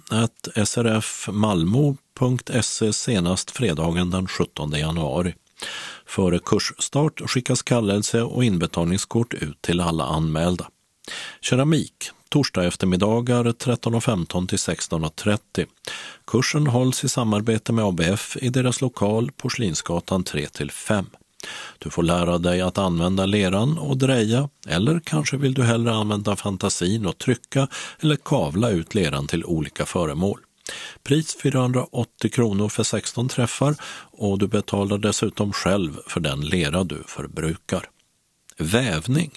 srfmalmo.se senast fredagen den 17 januari. Före kursstart skickas kallelse och inbetalningskort ut till alla anmälda. Keramik torsdag eftermiddagar 13.15 till 16.30. Kursen hålls i samarbete med ABF i deras lokal Porslinsgatan 3 till 5. Du får lära dig att använda leran och dreja eller kanske vill du hellre använda fantasin och trycka eller kavla ut leran till olika föremål. Pris 480 kronor för 16 träffar och du betalar dessutom själv för den lera du förbrukar. Vävning.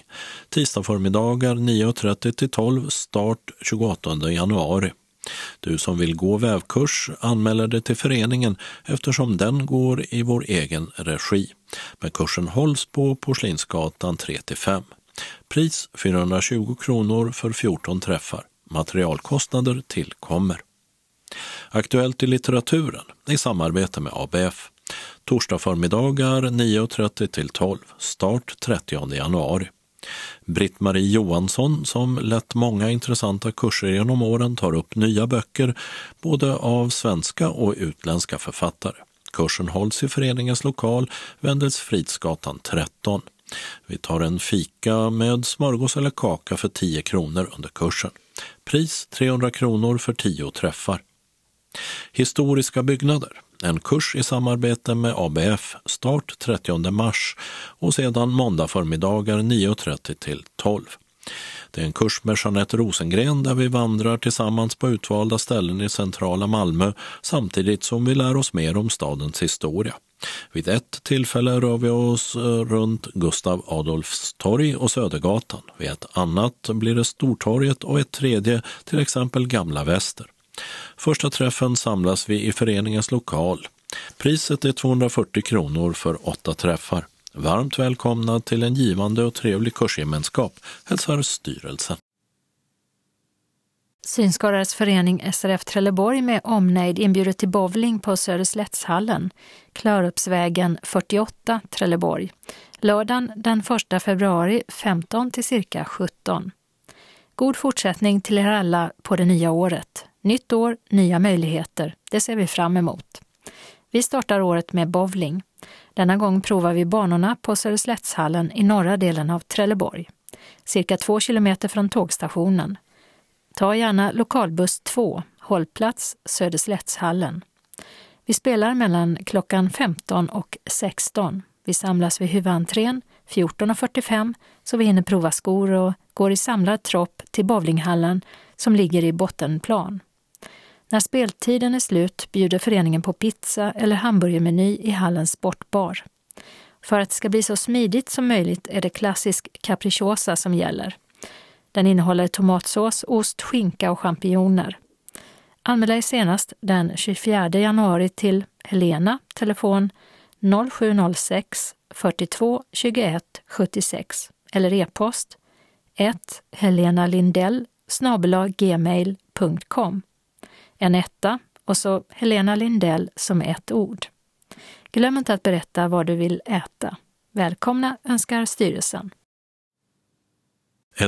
Tisdag förmiddagar 9.30 till 12, start 28 januari. Du som vill gå vävkurs anmäler dig till föreningen eftersom den går i vår egen regi. Men kursen hålls på Porslinsgatan 3-5. Pris 420 kronor för 14 träffar. Materialkostnader tillkommer. Aktuellt i litteraturen i samarbete med ABF. Torsdag förmiddagar 9.30 till 12, start 30 januari. Britt-Marie Johansson, som lett många intressanta kurser genom åren, tar upp nya böcker både av svenska och utländska författare. Kursen hålls i föreningens lokal, Wendelsfridsgatan 13. Vi tar en fika med smörgås eller kaka för 10 kronor under kursen. Pris 300 kronor för 10 träffar. Historiska byggnader. En kurs i samarbete med ABF, start 30 mars och sedan måndag förmiddagar 9.30 till 12. Det är en kurs med Jeanette Rosengren där vi vandrar tillsammans på utvalda ställen i centrala Malmö samtidigt som vi lär oss mer om stadens historia. Vid ett tillfälle rör vi oss eh, runt Gustav Adolfs torg och Södergatan. Vid ett annat blir det Stortorget och ett tredje till exempel Gamla Väster. Första träffen samlas vi i föreningens lokal. Priset är 240 kronor för åtta träffar. Varmt välkomna till en givande och trevlig kursgemenskap, hälsar styrelsen. Synskadades förening SRF Trelleborg med omnejd inbjuder till bowling på Söderslättshallen, Klörupsvägen 48, Trelleborg. Lördagen den 1 februari 15 till cirka 17. God fortsättning till er alla på det nya året. Nytt år, nya möjligheter. Det ser vi fram emot. Vi startar året med bowling. Denna gång provar vi banorna på Söderslättshallen i norra delen av Trelleborg, cirka två kilometer från tågstationen. Ta gärna lokalbuss 2, hållplats Söderslättshallen. Vi spelar mellan klockan 15 och 16. Vi samlas vid huvudentrén 14.45 så vi hinner prova skor och går i samlad tropp till bowlinghallen som ligger i bottenplan. När speltiden är slut bjuder föreningen på pizza eller hamburgermeny i hallens sportbar. För att det ska bli så smidigt som möjligt är det klassisk capricciosa som gäller. Den innehåller tomatsås, ost, skinka och champinjoner. Anmäl dig senast den 24 januari till Helena, telefon 0706 42 21 76 eller e-post 1 Helena Lindell gmail.com en etta och så Helena Lindell som ett ord. Glöm inte att berätta vad du vill äta. Välkomna önskar styrelsen.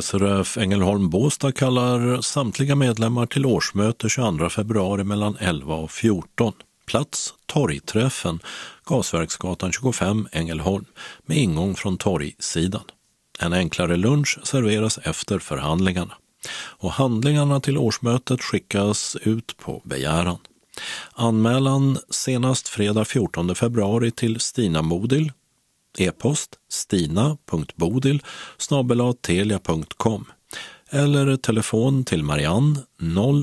SRF Ängelholm Båstad kallar samtliga medlemmar till årsmöte 22 februari mellan 11 och 14. Plats Torgträffen, Gasverksgatan 25, Ängelholm, med ingång från torgsidan. En enklare lunch serveras efter förhandlingarna och handlingarna till årsmötet skickas ut på begäran. Anmälan senast fredag 14 februari till Stina Modil, e-post stina.bodil telia.com eller telefon till Marianne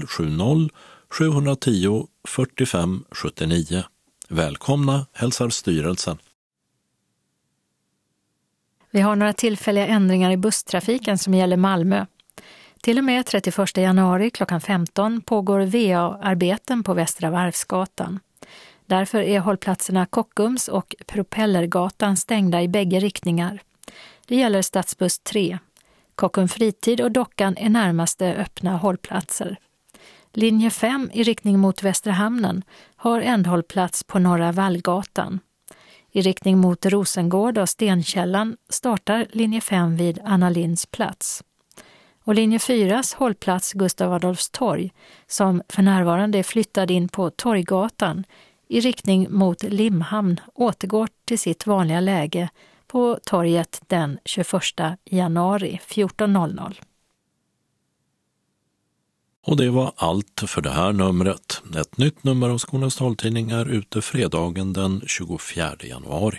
070 710 45 79. Välkomna hälsar styrelsen. Vi har några tillfälliga ändringar i busstrafiken som gäller Malmö. Till och med 31 januari klockan 15 pågår VA-arbeten på Västra Varvsgatan. Därför är hållplatserna Kockums och Propellergatan stängda i bägge riktningar. Det gäller stadsbuss 3. Kockum Fritid och Dockan är närmaste öppna hållplatser. Linje 5 i riktning mot Västra hamnen har ändhållplats på Norra Vallgatan. I riktning mot Rosengård och Stenkällan startar linje 5 vid Anna Linds plats och linje 4s hållplats Gustav Adolfs torg, som för närvarande är flyttad in på Torggatan i riktning mot Limhamn, återgår till sitt vanliga läge på torget den 21 januari 14.00. Och det var allt för det här numret. Ett nytt nummer av Skånes taltidning är ute fredagen den 24 januari.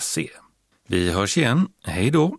se. Vi hörs igen. Hej då!